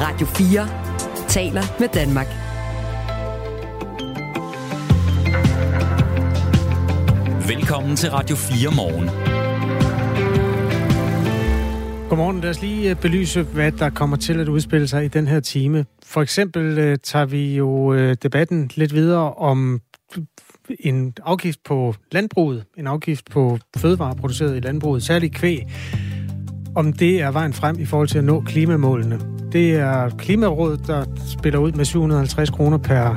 Radio 4 taler med Danmark. Velkommen til Radio 4 morgen. Godmorgen. Lad os lige øh, belyse, hvad der kommer til at udspille sig i den her time. For eksempel øh, tager vi jo øh, debatten lidt videre om en afgift på landbruget, en afgift på fødevarer produceret i landbruget, særligt kvæg, om det er vejen frem i forhold til at nå klimamålene. Det er Klimarådet, der spiller ud med 750 kroner per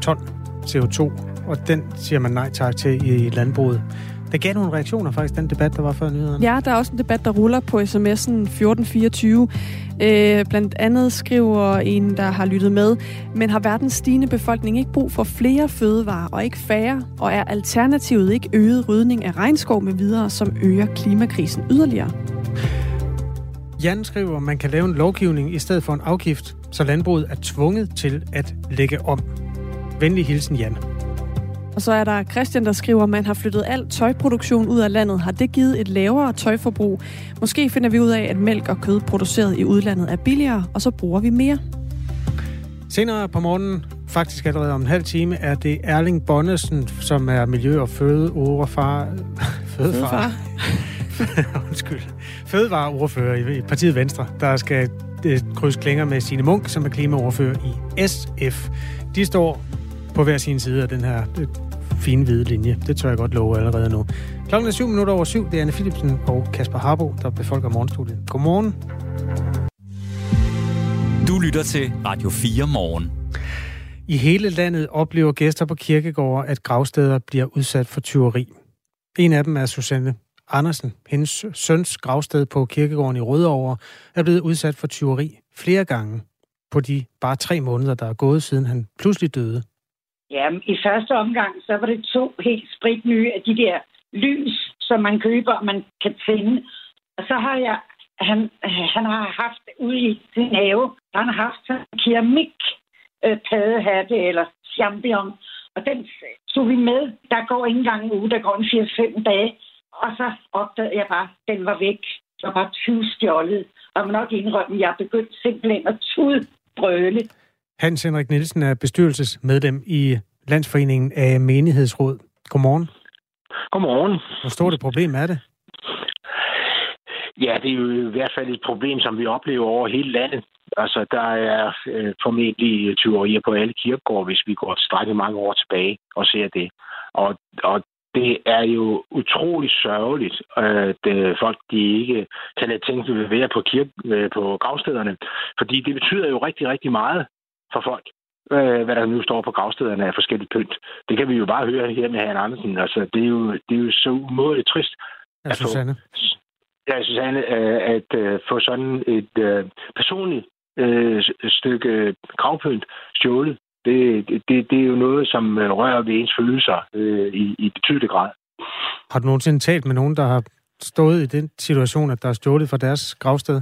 ton CO2, og den siger man nej tak til i landbruget. Der gav nogle reaktioner faktisk, den debat, der var før nyhederne. Ja, der er også en debat, der ruller på sms'en 1424. Øh, blandt andet skriver en, der har lyttet med, men har verdens stigende befolkning ikke brug for flere fødevarer og ikke færre, og er alternativet ikke øget rydning af regnskov med videre, som øger klimakrisen yderligere? Jan skriver, at man kan lave en lovgivning i stedet for en afgift, så landbruget er tvunget til at lægge om. Venlig hilsen, Jan. Og så er der Christian, der skriver, at man har flyttet al tøjproduktion ud af landet. Har det givet et lavere tøjforbrug? Måske finder vi ud af, at mælk og kød produceret i udlandet er billigere, og så bruger vi mere. Senere på morgenen, faktisk allerede om en halv time, er det Erling Bonnesen, som er miljø- og fødeoverfar... Fødefar. Undskyld. Fødevareordfører i partiet Venstre, der skal øh, krydse klinger med sine Munk, som er klimaordfører i SF. De står på hver sin side af den her øh, fine hvide linje. Det tør jeg godt love allerede nu. Klokken er syv minutter over syv. Det er Anne Philipsen og Kasper Harbo, der befolker morgenstudiet. Godmorgen. Du lytter til Radio 4 morgen. I hele landet oplever gæster på kirkegårde, at gravsteder bliver udsat for tyveri. En af dem er Susanne Andersen. Hendes søns gravsted på kirkegården i Rødovre er blevet udsat for tyveri flere gange på de bare tre måneder, der er gået, siden han pludselig døde. Ja, i første omgang, så var det to helt spritnye af de der lys, som man køber, og man kan tænde. Og så har jeg, han, han har haft ude i sin have, han har haft en keramik øh, paddehatte eller champion. Og den tog vi med. Der går ikke engang en uge, der går en 4-5 dage. Og så opdagede jeg bare, at den var væk. Det var bare 20 stjålet. Og jeg må nok indrømme, at jeg begyndte simpelthen at tudbrøle. Hans Henrik Nielsen er bestyrelsesmedlem i Landsforeningen af Menighedsråd. Godmorgen. Godmorgen. Hvor stort et problem er det? Ja, det er jo i hvert fald et problem, som vi oplever over hele landet. Altså, der er øh, formentlig tyverier på alle kirkegårde, hvis vi går strækket mange år tilbage og ser det. Og, og det er jo utrolig sørgeligt, at øh, folk de ikke kan lade ting være på, kirke, øh, på gravstederne. Fordi det betyder jo rigtig, rigtig meget for folk øh, hvad der nu står på gravstederne af forskellige pynt. Det kan vi jo bare høre her med Herren Andersen. Altså, det er jo, det er jo så umådeligt trist. Ja, Susanne. Få, ja, Susanne, øh, at øh, få sådan et øh, personligt øh, stykke gravpynt stjålet. Det, det, det er jo noget, som øh, rører ved ens følelser øh, i, i betydelig grad. Har du nogensinde talt med nogen, der har stået i den situation, at der er stjålet fra deres gravsted?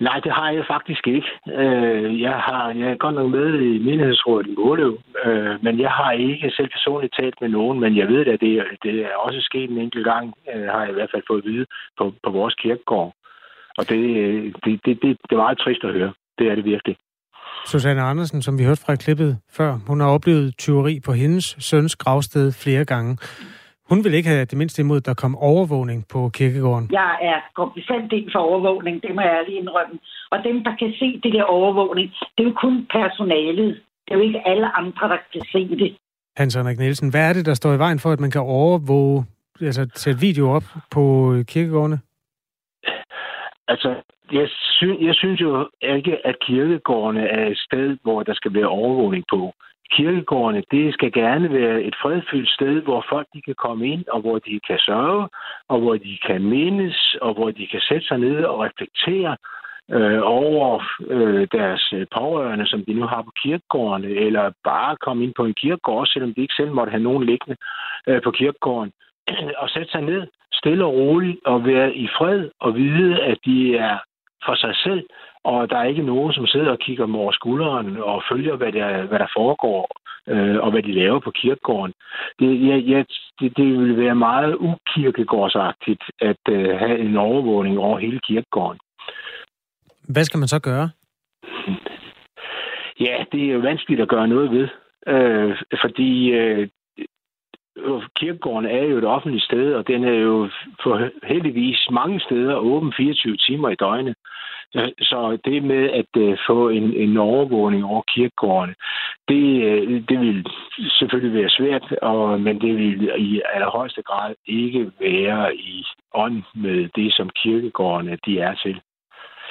Nej, det har jeg faktisk ikke. Øh, jeg, har, jeg er godt nok med i menighedsrådet i Måløv, øh, men jeg har ikke selv personligt talt med nogen, men jeg ved, at det, det er også sket en enkelt gang, øh, har jeg i hvert fald fået at vide på, på vores kirkegård. Og det, det, det, det, det er meget trist at høre. Det er det virkelig. Susanne Andersen, som vi hørte fra klippet før, hun har oplevet tyveri på hendes søns gravsted flere gange. Hun vil ikke have det mindste imod, at der kom overvågning på kirkegården. Jeg er bestemt ind for overvågning, det må jeg lige indrømme. Og dem, der kan se det der overvågning, det er jo kun personalet. Det er jo ikke alle andre, der kan se det. Hans Henrik Nielsen, hvad er det, der står i vejen for, at man kan overvåge, altså sætte video op på kirkegårdene? Altså, jeg, sy- jeg synes jo ikke, at kirkegårdene er et sted, hvor der skal være overvågning på. Kirkegårdene, det skal gerne være et fredfyldt sted, hvor folk de kan komme ind, og hvor de kan sørge, og hvor de kan mindes, og hvor de kan sætte sig ned og reflektere øh, over øh, deres pårørende, som de nu har på kirkegårdene, eller bare komme ind på en kirkegård, selvom de ikke selv måtte have nogen liggende øh, på kirkegården, og sætte sig ned stille og roligt og være i fred og vide, at de er for sig selv, og der er ikke nogen, som sidder og kigger dem over skulderen og følger, hvad der, hvad der foregår, øh, og hvad de laver på kirkegården. Det, ja, ja, det, det vil være meget ukirkegårdsagtigt at øh, have en overvågning over hele kirkegården. Hvad skal man så gøre? Ja, det er jo vanskeligt at gøre noget ved. Øh, fordi øh, Øh, kirkegården er jo et offentligt sted, og den er jo for heldigvis mange steder åben 24 timer i døgnet. Øh, så det med at øh, få en, en overvågning over kirkegårdene, det, det vil selvfølgelig være svært, og, men det vil i allerhøjeste grad ikke være i ånd med det, som kirkegårdene de er til.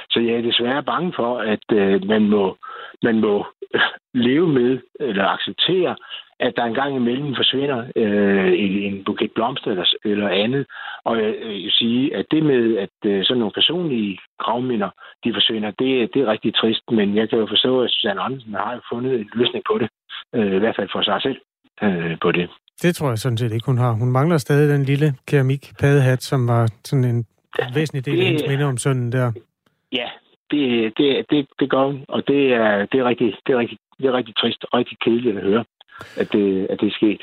Så jeg er desværre bange for, at man må, man må leve med eller acceptere, at der engang imellem forsvinder øh, en buket blomster eller, eller andet. Og jeg øh, vil sige, at det med, at øh, sådan nogle personlige gravminder, de forsvinder, det, det er rigtig trist. Men jeg kan jo forstå, at Susanne Andersen har fundet en løsning på det. Øh, I hvert fald for sig selv øh, på det. Det tror jeg sådan set ikke, hun har. Hun mangler stadig den lille keramik-padehat, som var sådan en væsentlig del af hendes minde om sønnen der. Ja, det, det, det, det gør hun, og det er, det er, rigtig, det er, rigtig, det er rigtig trist og rigtig kedeligt at høre at det, at det er sket.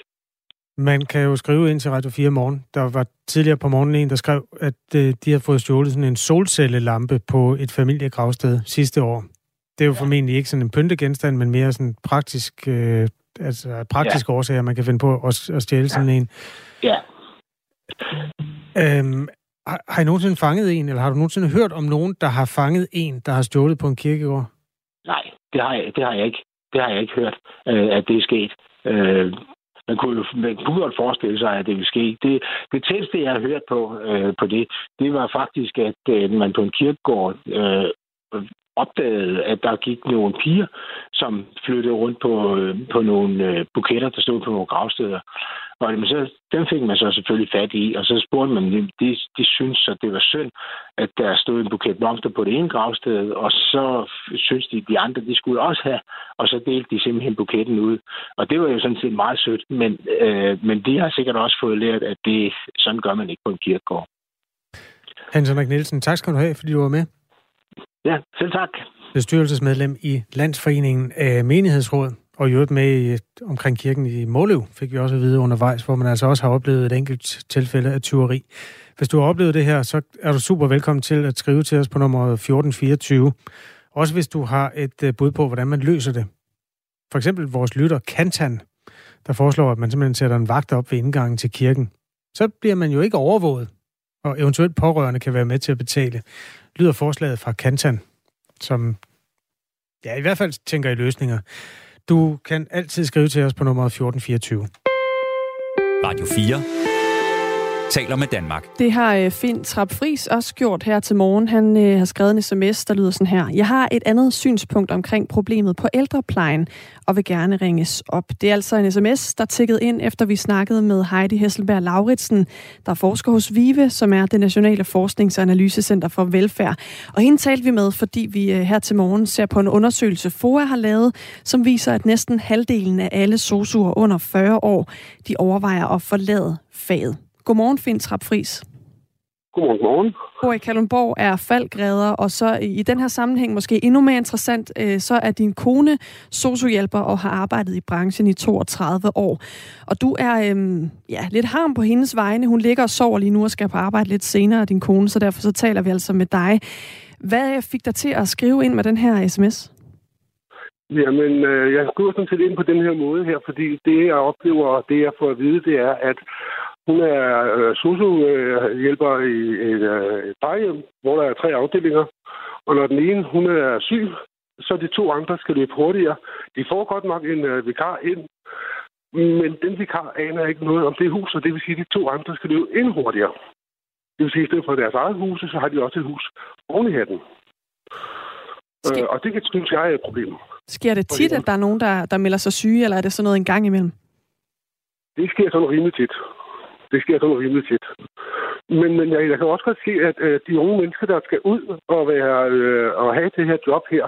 Man kan jo skrive ind til Radio 4 morgen. Der var tidligere på morgenen en, der skrev, at øh, de har fået stjålet sådan en solcellelampe på et familiegravsted sidste år. Det er jo ja. formentlig ikke sådan en pyntegenstand, men mere sådan praktisk, øh, altså praktiske ja. årsager, man kan finde på at, at stjæle ja. sådan en. Ja. Øhm, har, har I nogensinde fanget en, eller har du nogensinde hørt om nogen, der har fanget en, der har stjålet på en kirkegård? Nej, det har jeg, det har jeg ikke. Det har jeg ikke hørt, øh, at det er sket. Øh, man kunne jo man kunne godt forestille sig, at det ville ske. Det, det tætteste, jeg har hørt på, øh, på det, det var faktisk, at øh, man på en kirkegård øh, opdagede, at der gik nogle piger, som flyttede rundt på, øh, på nogle øh, buketter, der stod på nogle gravsteder. Og men så, dem fik man så selvfølgelig fat i, og så spurgte man dem, de, de synes, at det var synd, at der stod en buket blomster på det ene gravsted, og så synes de, de andre, de skulle også have, og så delte de simpelthen buketten ud. Og det var jo sådan set meget sødt, men, øh, men de har sikkert også fået lært, at det, sådan gør man ikke på en kirkegård. Hans Henrik Nielsen, tak skal du have, fordi du var med. Ja, selv tak. Bestyrelsesmedlem i Landsforeningen af Menighedsråd, og i øvrigt med i, omkring kirken i Måløv, fik vi også at vide undervejs, hvor man altså også har oplevet et enkelt tilfælde af tyveri. Hvis du har oplevet det her, så er du super velkommen til at skrive til os på nummer 1424. Også hvis du har et øh, bud på, hvordan man løser det. For eksempel vores lytter Kantan, der foreslår, at man simpelthen sætter en vagt op ved indgangen til kirken. Så bliver man jo ikke overvåget, og eventuelt pårørende kan være med til at betale lyder forslaget fra Kantan, som ja, i hvert fald tænker i løsninger. Du kan altid skrive til os på nummer 1424. Radio 4 taler med Danmark. Det har øh, Finn Trapp Friis også gjort her til morgen. Han øh, har skrevet en sms, der lyder sådan her. Jeg har et andet synspunkt omkring problemet på ældreplejen, og vil gerne ringes op. Det er altså en sms, der tikkede ind, efter vi snakkede med Heidi Hesselberg Lauritsen, der forsker hos VIVE, som er det Nationale Forsknings- og Analysecenter for Velfærd. Og hende talte vi med, fordi vi øh, her til morgen ser på en undersøgelse, FOA har lavet, som viser, at næsten halvdelen af alle sosuer under 40 år, de overvejer at forlade faget. Godmorgen, Finn Trapp Friis. Godmorgen, godmorgen. Bor i Kalundborg er faldgræder, og så i den her sammenhæng måske endnu mere interessant, øh, så er din kone sociohjælper og har arbejdet i branchen i 32 år. Og du er øhm, ja, lidt harm på hendes vegne. Hun ligger og sover lige nu og skal på arbejde lidt senere, din kone, så derfor så taler vi altså med dig. Hvad fik dig til at skrive ind med den her sms? Jamen, øh, jeg skriver sådan set ind på den her måde her, fordi det, jeg oplever, og det, jeg får at vide, det er, at hun er øh, sociohjælper i et, øh, et plejehjem, hvor der er tre afdelinger. Og når den ene hun er syg, så de to andre skal løbe hurtigere. De får godt nok en øh, vikar ind, men den vikar aner ikke noget om det hus, og det vil sige, at de to andre skal løbe endnu hurtigere. Det vil sige, at i stedet for deres eget hus, så har de også et hus oven i hatten. Sker... Øh, og det kan synes jeg er et problem. Sker det tit, at der er nogen, der, der melder sig syge, eller er det sådan noget en gang imellem? Det sker sådan rimelig tit. Det sker sådan rimelig tit. Men, men jeg, jeg kan også godt se, at øh, de unge mennesker, der skal ud og, være, øh, og have det her job her,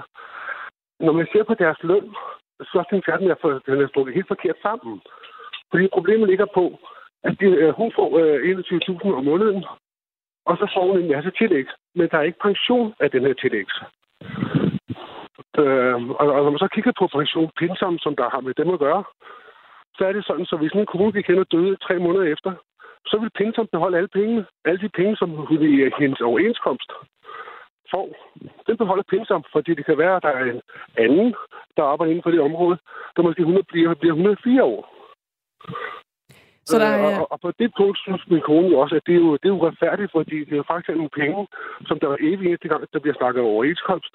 når man ser på deres løn, så synes jeg, at den er strukket helt forkert sammen. Fordi problemet ligger på, at de, øh, hun får øh, 21.000 om måneden, og så får hun en masse tillæg. Men der er ikke pension af den her tillæg. Øh, og, og når man så kigger på pension, pinsom, som der har med dem at gøre, så er det sådan, så hvis en kone vi kender, døde tre måneder efter, så vil Pinton beholde alle pengene. Alle de penge, som hun i hendes overenskomst. får, den beholder Pinsom, fordi det kan være, at der er en anden, der arbejder inden for det område, der måske 100 bliver, bliver 104 år. Så der Øh, er, og, og på det punkt synes min kone jo også, at det er jo, det er jo retfærdigt, fordi det er faktisk nogle penge, som der er evig eneste gang, der bliver snakket over overenskomst,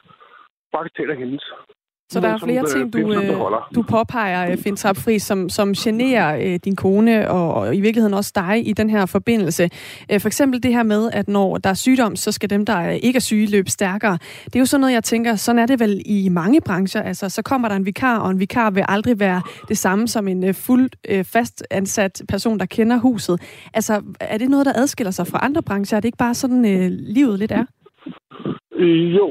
faktisk tæller hendes. Så der er flere øh, ting, du, øh, du påpeger, øh, Finn Trapfri, som, som generer din kone og, og i virkeligheden også dig i den her forbindelse. For eksempel det her med, at når der er sygdom, så skal dem, der ikke er syge, løbe stærkere. Det er jo sådan noget, jeg tænker, sådan er det vel i mange brancher. Altså, så kommer der en vikar, og en vikar vil aldrig være det samme som en øh, fuldt øh, fast ansat person, der kender huset. Altså, er det noget, der adskiller sig fra andre brancher? Er det ikke bare sådan, livet lidt er? Øh, jo,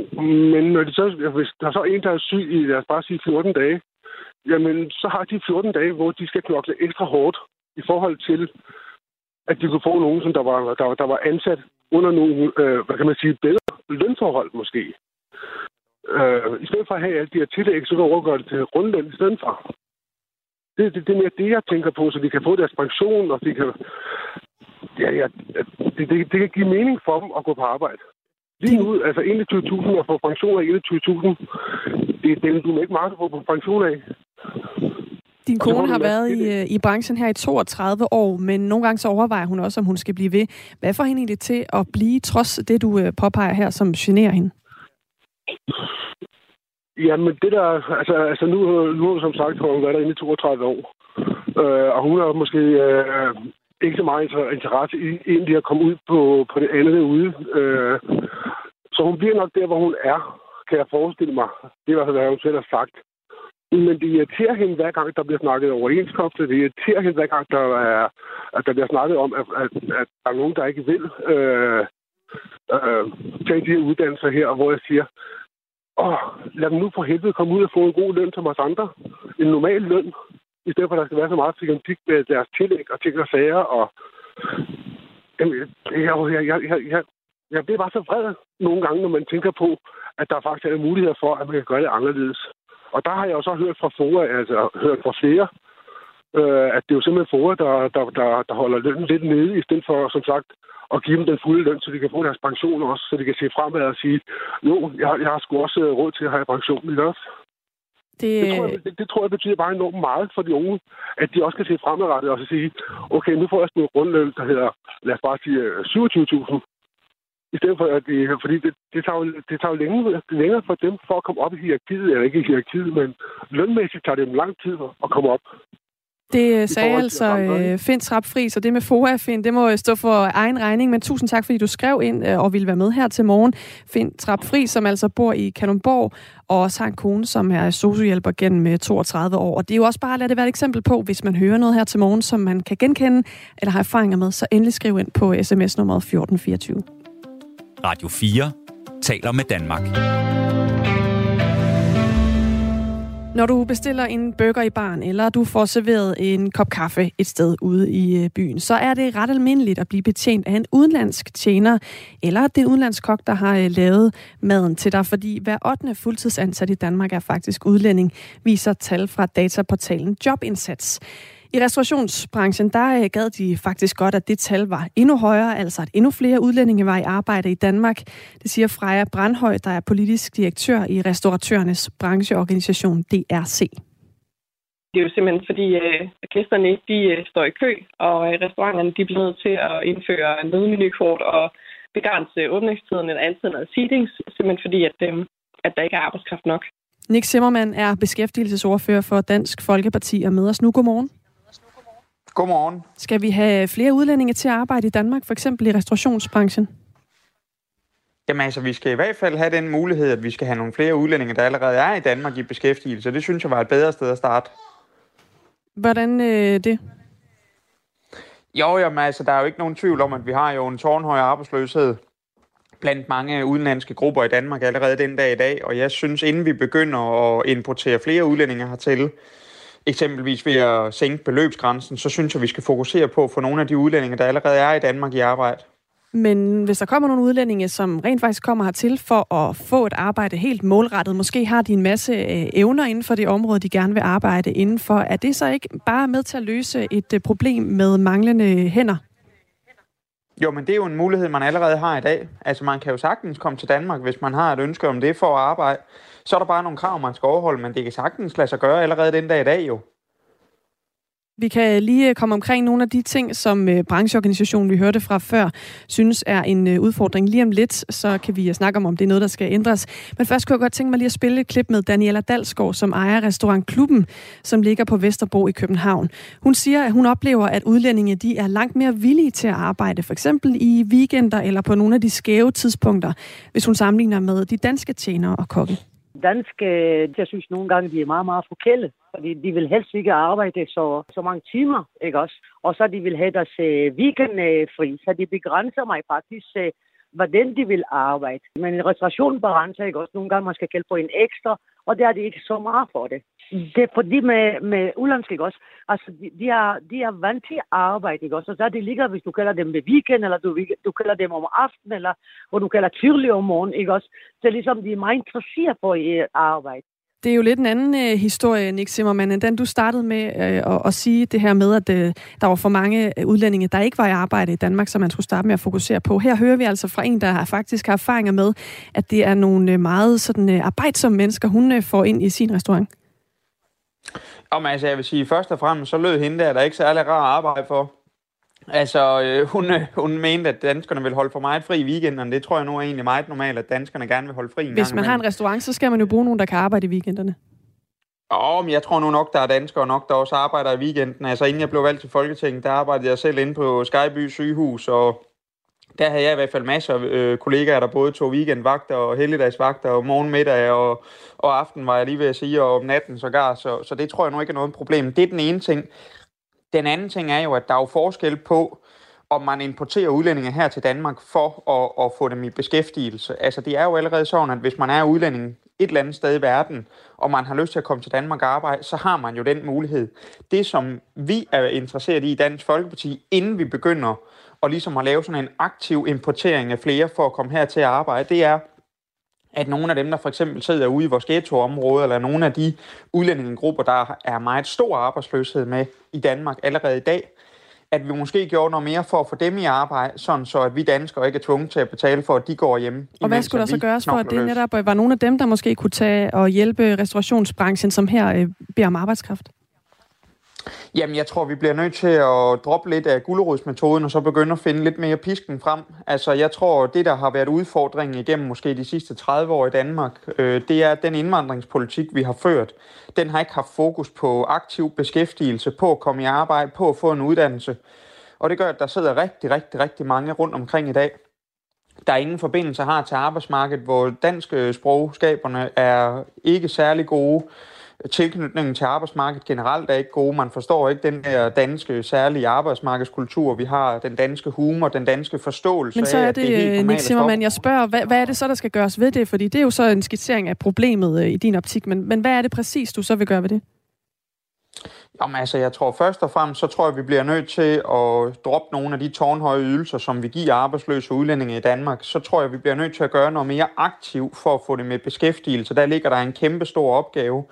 men når de så, hvis der er så en, der er syg i, lad os bare sige 14 dage, jamen så har de 14 dage, hvor de skal knokle ekstra hårdt i forhold til, at de kunne få nogen, som der var, der, der var ansat under nogle, øh, hvad kan man sige, bedre lønforhold måske. Øh, I stedet for at have alle de her tillæg, så kan overgøre det til rundløn i stedet for. Det, det, det er mere det, jeg tænker på, så de kan få deres pension, og de kan... Ja, ja, det, det, det kan give mening for dem at gå på arbejde. Lige nu, altså 21.000 og få pension af 21.000, det er den, du ikke meget få på pension af. Din kone har været i, øh, i branchen her i 32 år, men nogle gange så overvejer hun også, om hun skal blive ved. Hvad får hende egentlig til at blive, trods det, du øh, påpeger her, som generer hende? Jamen, det der... Altså, altså nu, nu som sagt har hun været derinde i 32 år. Øh, og hun har måske øh, ikke så meget interesse i egentlig at komme ud på, på det andet ude. Øh, så hun bliver nok der, hvor hun er, kan jeg forestille mig. Det er i hvert fald, hvad hun selv har sagt. Men det irriterer hende, hver gang der bliver snakket overenskomster. Det irriterer hende, hver gang der, er, at der bliver snakket om, at, at, at der er nogen, der ikke vil øh, øh, tage de her uddannelser her, hvor jeg siger, åh, lad dem nu for helvede komme ud og få en god løn som os andre. En normal løn, i stedet for, at der skal være så meget psykotik med deres tillæg og ting og sager. Og, Jamen, jeg, jeg, jeg, jeg, jeg, bliver bare så vred nogle gange, når man tænker på, at der faktisk er muligheder for, at man kan gøre det anderledes. Og der har jeg jo så hørt fra FOA, altså hørt fra flere, øh, at det er jo simpelthen FOA, der, der, der, der holder lønnen lidt nede, i stedet for, som sagt, at give dem den fulde løn, så de kan få deres pension også, så de kan se fremad og sige, jo, jeg, jeg har sgu også øh, råd til at have pension, i også? Det, Det tror, jeg, det, det tror jeg betyder bare enormt meget for de unge, at de også kan se fremadrettet og så sige, okay, nu får jeg sådan en grundløn, der hedder, lad os bare sige, øh, 27.000. I stedet for, at det, fordi det, det, tager jo, det tager jo længe, længere for dem for at komme op i hierarkiet, eller ikke i hierarkiet, men lønmæssigt tager det dem lang tid at komme op det øh, sagde altså øh, Finn Trapfri, så det med FOA, Finn, det må øh, stå for egen regning, men tusind tak, fordi du skrev ind øh, og ville være med her til morgen. Finn Trapfri, som altså bor i Kalundborg, og også har en kone, som er sociohjælper gennem øh, 32 år. Og det er jo også bare at lade det være et eksempel på, hvis man hører noget her til morgen, som man kan genkende eller har erfaringer med, så endelig skriv ind på sms nummer 1424. Radio 4 taler med Danmark. Når du bestiller en burger i baren, eller du får serveret en kop kaffe et sted ude i øh, byen, så er det ret almindeligt at blive betjent af en udenlandsk tjener, eller det er udenlandsk kok, der har øh, lavet maden til dig, fordi hver 8. fuldtidsansat i Danmark er faktisk udlænding, viser tal fra dataportalen Jobindsats. I restaurationsbranchen, der øh, gad de faktisk godt, at det tal var endnu højere, altså at endnu flere udlændinge var i arbejde i Danmark. Det siger Freja Brandhøj, der er politisk direktør i restauratørernes brancheorganisation DRC. Det er jo simpelthen fordi, øh, at gæsterne de øh, står i kø, og øh, restauranterne de bliver nødt til at indføre nødmenukort og begrænse åbningstiden eller antallet af seatings, simpelthen fordi, at, øh, at der ikke er arbejdskraft nok. Nick Zimmermann er beskæftigelsesordfører for Dansk Folkeparti og med os nu. Godmorgen. Godmorgen. Skal vi have flere udlændinge til at arbejde i Danmark, for eksempel i restaurationsbranchen? Jamen altså, vi skal i hvert fald have den mulighed, at vi skal have nogle flere udlændinge, der allerede er i Danmark i beskæftigelse. Det synes jeg var et bedre sted at starte. Hvordan øh, det? Jo, jamen altså, der er jo ikke nogen tvivl om, at vi har jo en tårnhøj arbejdsløshed blandt mange udenlandske grupper i Danmark allerede den dag i dag. Og jeg synes, inden vi begynder at importere flere udlændinge hertil, eksempelvis ved at sænke beløbsgrænsen, så synes jeg, vi skal fokusere på at få nogle af de udlændinge, der allerede er i Danmark i arbejde. Men hvis der kommer nogle udlændinge, som rent faktisk kommer hertil for at få et arbejde helt målrettet, måske har de en masse øh, evner inden for det område, de gerne vil arbejde indenfor, er det så ikke bare med til at løse et øh, problem med manglende hænder? Jo, men det er jo en mulighed, man allerede har i dag. Altså, man kan jo sagtens komme til Danmark, hvis man har et ønske om det for at arbejde. Så er der bare nogle krav, man skal overholde, men det kan sagtens lade sig gøre allerede den dag i dag jo. Vi kan lige øh, komme omkring nogle af de ting, som øh, brancheorganisationen, vi hørte fra før, synes er en øh, udfordring. Lige om lidt, så kan vi snakke om, om det er noget, der skal ændres. Men først kunne jeg godt tænke mig lige at spille et klip med Daniela Dalsgaard, som ejer restaurant Klubben, som ligger på Vesterbro i København. Hun siger, at hun oplever, at udlændinge de er langt mere villige til at arbejde, for eksempel i weekender eller på nogle af de skæve tidspunkter, hvis hun sammenligner med de danske tjenere og kokke danske, jeg synes nogle gange, de er meget, meget forkælde. Fordi de vil helst ikke arbejde så, så mange timer, ikke også? Og så de vil have deres øh, weekend øh, fri, så de begrænser mig faktisk, uh, hvordan de vil arbejde. Men en restauration begrænser ikke også. Nogle gange man skal kælde på en ekstra, og der er det ikke så meget for det. Det er fordi med, med ulandsk, ikke også? Altså, de, de, er, de er vant til at arbejde, ikke også? Og så er det ligger, hvis du kalder dem ved weekend, eller du, du kalder dem om aftenen, eller hvor du kalder tidlig om morgenen, ikke også? Så er ligesom, de er meget interesseret på at arbejde. Det er jo lidt en anden øh, historie, Nick Zimmermann, end den du startede med øh, at, at sige det her med, at øh, der var for mange øh, udlændinge, der ikke var i arbejde i Danmark, som man skulle starte med at fokusere på. Her hører vi altså fra en, der har faktisk har erfaringer med, at det er nogle øh, meget sådan, øh, arbejdsomme mennesker, hun øh, får ind i sin restaurant. Om altså, jeg vil sige, først og fremmest, så lød hende der, der er ikke særlig rar at arbejde for. Altså, øh, hun, øh, hun mente, at danskerne vil holde for meget fri i weekenderne. Det tror jeg nu er egentlig meget normalt, at danskerne gerne vil holde fri en Hvis man har en restaurant, så skal man jo bruge nogen, der kan arbejde i weekenderne. Åh, men jeg tror nu nok, der er danskere nok, der også arbejder i weekenden. Altså, inden jeg blev valgt til Folketinget, der arbejdede jeg selv inde på Skyby sygehus, og der havde jeg i hvert fald masser af øh, kollegaer, der både tog weekendvagter og helligdagsvagter og morgenmiddag og, og aften, var jeg lige ved at sige, og om natten sågar. Så, så det tror jeg nu ikke er noget problem. Det er den ene ting. Den anden ting er jo, at der er jo forskel på, om man importerer udlændinge her til Danmark for at, at få dem i beskæftigelse. Altså det er jo allerede sådan, at hvis man er udlænding et eller andet sted i verden, og man har lyst til at komme til Danmark og arbejde, så har man jo den mulighed. Det, som vi er interesseret i i Dansk Folkeparti, inden vi begynder at, ligesom at lave sådan en aktiv importering af flere for at komme her til at arbejde, det er, at nogle af dem, der for eksempel sidder ude i vores ghettoområde, eller nogle af de udlændingegrupper, der er meget stor arbejdsløshed med i Danmark allerede i dag, at vi måske gjorde noget mere for at få dem i arbejde, sådan så at vi danskere ikke er tvunget til at betale for, at de går hjem. Og hvad skulle der så gøres for, at det netop var nogle af dem, der måske kunne tage og hjælpe restaurationsbranchen, som her øh, beder om arbejdskraft? Jamen, jeg tror, vi bliver nødt til at droppe lidt af gulerodsmetoden, og så begynde at finde lidt mere pisken frem. Altså, jeg tror, det, der har været udfordringen igennem måske de sidste 30 år i Danmark, øh, det er den indvandringspolitik, vi har ført. Den har ikke haft fokus på aktiv beskæftigelse, på at komme i arbejde, på at få en uddannelse. Og det gør, at der sidder rigtig, rigtig, rigtig mange rundt omkring i dag, der ingen forbindelse har til arbejdsmarkedet, hvor danske øh, sprogskaberne er ikke særlig gode tilknytningen til arbejdsmarkedet generelt er ikke god. Man forstår ikke den der danske særlige arbejdsmarkedskultur, vi har, den danske humor, den danske forståelse Men så er det, af, det er Nick Zimmermann, jeg spørger, hvad, hvad er det så, der skal gøres ved det? Fordi det er jo så en skitsering af problemet øh, i din optik, men, men hvad er det præcis, du så vil gøre ved det? Jamen altså, jeg tror først og fremmest, så tror jeg, vi bliver nødt til at droppe nogle af de tårnhøje ydelser, som vi giver arbejdsløse udlændinge i Danmark. Så tror jeg, vi bliver nødt til at gøre noget mere aktivt for at få det med beskæftigelse. Der ligger der en kæmpe stor opgave.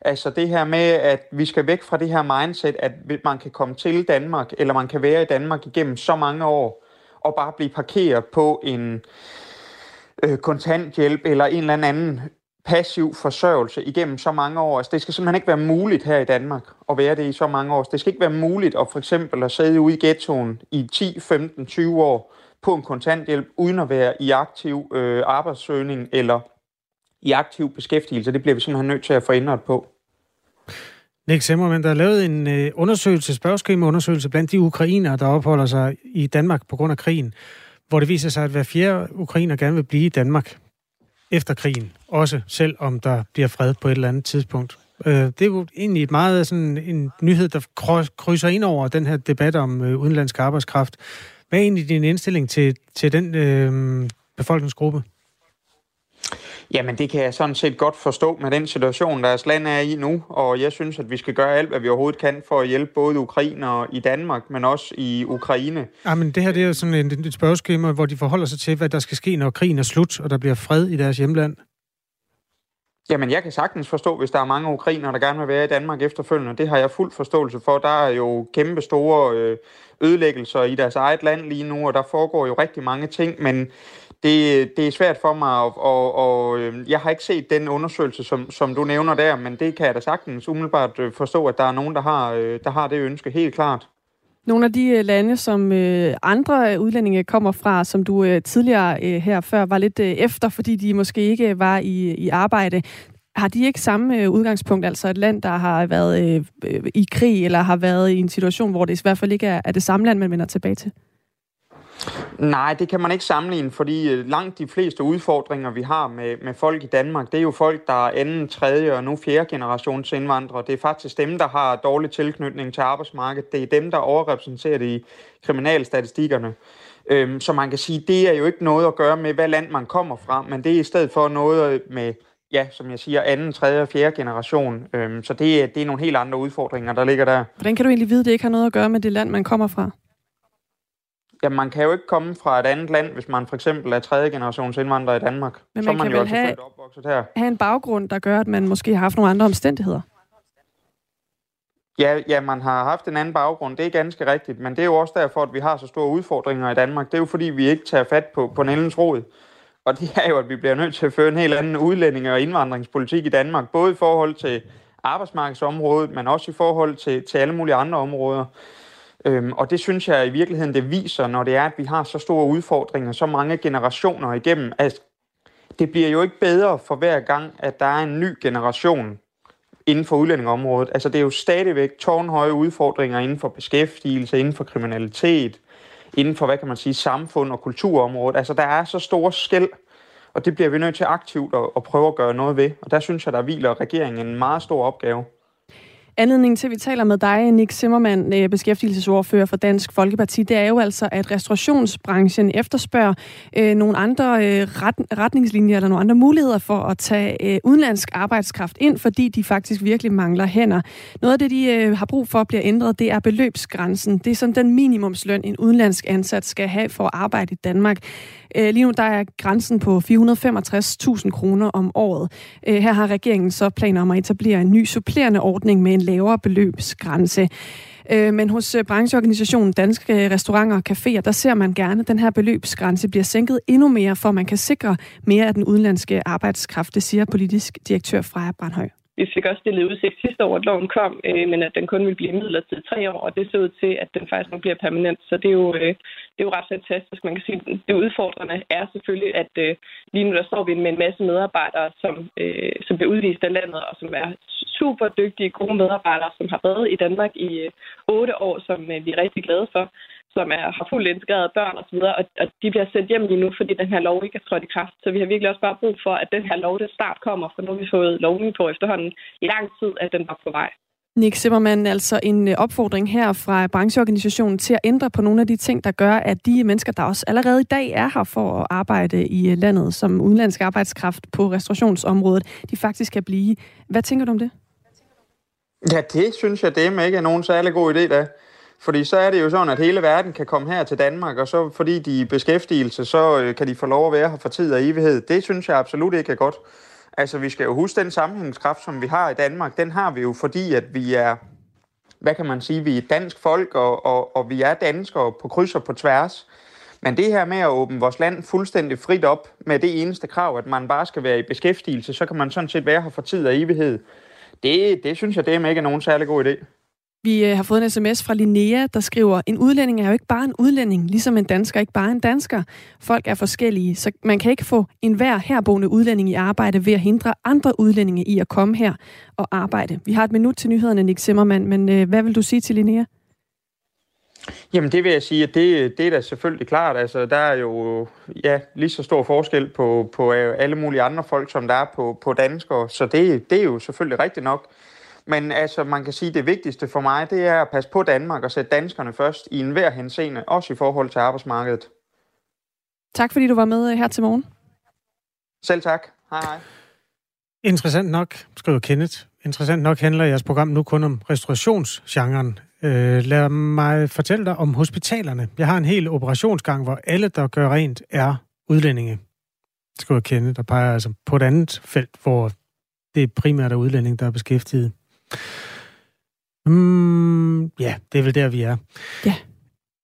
Altså det her med, at vi skal væk fra det her mindset, at man kan komme til Danmark, eller man kan være i Danmark igennem så mange år, og bare blive parkeret på en øh, kontanthjælp eller en eller anden passiv forsørgelse igennem så mange år. Altså, det skal simpelthen ikke være muligt her i Danmark at være det i så mange år. Det skal ikke være muligt at for eksempel at sidde ude i ghettoen i 10, 15, 20 år på en kontanthjælp, uden at være i aktiv øh, arbejdssøgning eller i aktiv beskæftigelse. Det bliver vi simpelthen nødt til at få ændret på. Nick Zimmermann, der er lavet en øh, undersøgelse, spørgeskemaundersøgelse blandt de ukrainere, der opholder sig i Danmark på grund af krigen, hvor det viser sig, at hver fjerde ukrainer gerne vil blive i Danmark efter krigen, også selv om der bliver fred på et eller andet tidspunkt. Øh, det er jo egentlig et meget sådan en nyhed, der krydser ind over den her debat om øh, udenlandsk arbejdskraft. Hvad er egentlig din indstilling til, til den øh, befolkningsgruppe? Jamen, det kan jeg sådan set godt forstå med den situation, deres land er i nu, og jeg synes, at vi skal gøre alt, hvad vi overhovedet kan for at hjælpe både ukrainere i Danmark, men også i Ukraine. Ja, men det her det er jo sådan et, et spørgeskema, hvor de forholder sig til, hvad der skal ske, når krigen er slut, og der bliver fred i deres hjemland. Jamen, jeg kan sagtens forstå, hvis der er mange ukrainer, der gerne vil være i Danmark efterfølgende. Det har jeg fuld forståelse for. Der er jo kæmpe store øh, ødelæggelser i deres eget land lige nu, og der foregår jo rigtig mange ting, men det, det er svært for mig, og, og, og øhm, jeg har ikke set den undersøgelse, som, som du nævner der, men det kan jeg da sagtens umiddelbart øh, forstå, at der er nogen, der har, øh, der har det ønske helt klart. Nogle af de øh, lande, som andre udlændinge kommer fra, som du tidligere her før var lidt efter, fordi de måske ikke var i, i arbejde, har de ikke samme udgangspunkt, altså et land, der har været i krig, eller har været i en situation, hvor det i hvert fald ikke er, er det samme land, man vender tilbage til? Nej, det kan man ikke sammenligne, fordi øh, langt de fleste udfordringer, vi har med, med folk i Danmark, det er jo folk, der er anden, tredje og nu fjerde generations indvandrere. Det er faktisk dem, der har dårlig tilknytning til arbejdsmarkedet. Det er dem, der overrepræsenterer det i kriminalstatistikkerne. Øhm, så man kan sige, det er jo ikke noget at gøre med, hvad land man kommer fra, men det er i stedet for noget øh, med ja, som jeg siger, anden, tredje og fjerde generation. Øhm, så det, det er nogle helt andre udfordringer, der ligger der. Hvordan kan du egentlig vide, at det ikke har noget at gøre med det land, man kommer fra? Ja, man kan jo ikke komme fra et andet land, hvis man for eksempel er tredje generations indvandrer i Danmark. Men man så man kan jo vel have, opvokset her. have en baggrund, der gør, at man måske har haft nogle andre omstændigheder? Ja, ja, man har haft en anden baggrund. Det er ganske rigtigt, men det er jo også derfor, at vi har så store udfordringer i Danmark. Det er jo fordi, vi ikke tager fat på, på Nellens råd. Og det er jo, at vi bliver nødt til at føre en helt anden udlænding- og indvandringspolitik i Danmark, både i forhold til arbejdsmarkedsområdet, men også i forhold til, til alle mulige andre områder. Øhm, og det synes jeg i virkeligheden, det viser, når det er, at vi har så store udfordringer, så mange generationer igennem. Altså, det bliver jo ikke bedre for hver gang, at der er en ny generation inden for udlændingområdet. Altså, det er jo stadigvæk tårnhøje udfordringer inden for beskæftigelse, inden for kriminalitet, inden for, hvad kan man sige, samfund og kulturområdet. Altså, der er så store skæld, og det bliver vi nødt til aktivt at, at prøve at gøre noget ved. Og der synes jeg, der hviler regeringen en meget stor opgave. Anledningen til, at vi taler med dig, Nick Zimmermann, øh, beskæftigelsesordfører for Dansk Folkeparti, det er jo altså, at restaurationsbranchen efterspørger øh, nogle andre øh, ret, retningslinjer eller nogle andre muligheder for at tage øh, udenlandsk arbejdskraft ind, fordi de faktisk virkelig mangler hænder. Noget af det, de øh, har brug for at blive ændret, det er beløbsgrænsen. Det er sådan den minimumsløn, en udenlandsk ansat skal have for at arbejde i Danmark. Øh, lige nu der er grænsen på 465.000 kroner om året. Øh, her har regeringen så planer om at etablere en ny supplerende ordning med en lavere beløbsgrænse. Øh, men hos brancheorganisationen Danske Restauranter og Caféer, der ser man gerne, at den her beløbsgrænse bliver sænket endnu mere, for man kan sikre mere af den udenlandske arbejdskraft, det siger politisk direktør Freja Brandhøj. Vi fik også stillet udsigt sidste år, at loven kom, øh, men at den kun ville blive midlertidigt tre år, og det ser ud til, at den faktisk nu bliver permanent. Så det er jo, øh, det er jo ret fantastisk. Man kan sige, det udfordrende er selvfølgelig, at øh, lige nu der står vi med en masse medarbejdere, som, øh, som bliver udvist af landet, og som er super dygtige, gode medarbejdere, som har været i Danmark i øh, otte år, som øh, vi er rigtig glade for som er, har fuldt integreret børn osv., og, og de bliver sendt hjem lige nu, fordi den her lov ikke er trådt i kraft. Så vi har virkelig også bare brug for, at den her lov, det start kommer, for nu har vi fået lovning på efterhånden i lang tid, at den var på vej. Nick Zimmermann, altså en øh, opfordring her fra brancheorganisationen til at ændre på nogle af de ting, der gør, at de mennesker, der også allerede i dag er her for at arbejde i øh, landet som udenlandsk arbejdskraft på restaurationsområdet, de faktisk kan blive. Hvad tænker du om det? Ja, det synes jeg, det ikke er nogen særlig god idé, da. Fordi så er det jo sådan, at hele verden kan komme her til Danmark, og så fordi de er i beskæftigelse, så øh, kan de få lov at være her for tid og evighed. Det synes jeg absolut ikke er godt. Altså, vi skal jo huske den sammenhængskraft, som vi har i Danmark, den har vi jo, fordi at vi er, hvad kan man sige, vi er dansk folk, og, og, og vi er danskere på kryds og på tværs. Men det her med at åbne vores land fuldstændig frit op med det eneste krav, at man bare skal være i beskæftigelse, så kan man sådan set være her for tid og evighed. Det, det synes jeg, det er ikke er nogen særlig god idé. Vi øh, har fået en sms fra Linnea, der skriver, en udlænding er jo ikke bare en udlænding, ligesom en dansker ikke bare en dansker. Folk er forskellige, så man kan ikke få enhver herboende udlænding i arbejde ved at hindre andre udlændinge i at komme her og arbejde. Vi har et minut til nyhederne, Nick Zimmermann, men øh, hvad vil du sige til Linnea? Jamen det vil jeg sige, at det, det er da selvfølgelig klart. Altså, der er jo ja, lige så stor forskel på, på alle mulige andre folk, som der er på, på danskere. Så det, det er jo selvfølgelig rigtigt nok. Men altså, man kan sige, at det vigtigste for mig, det er at passe på Danmark og sætte danskerne først i enhver henseende, også i forhold til arbejdsmarkedet. Tak fordi du var med øh, her til morgen. Selv tak. Hej hej. Interessant nok, skriver Kenneth. Interessant nok handler jeres program nu kun om restaurationsgenren. Øh, lad mig fortælle dig om hospitalerne. Jeg har en hel operationsgang, hvor alle, der gør rent, er udlændinge. Skriver Kenneth, der peger altså på et andet felt, hvor det primært er udlænding, der er beskæftiget. Mm, ja, det er vel der, vi er. Ja.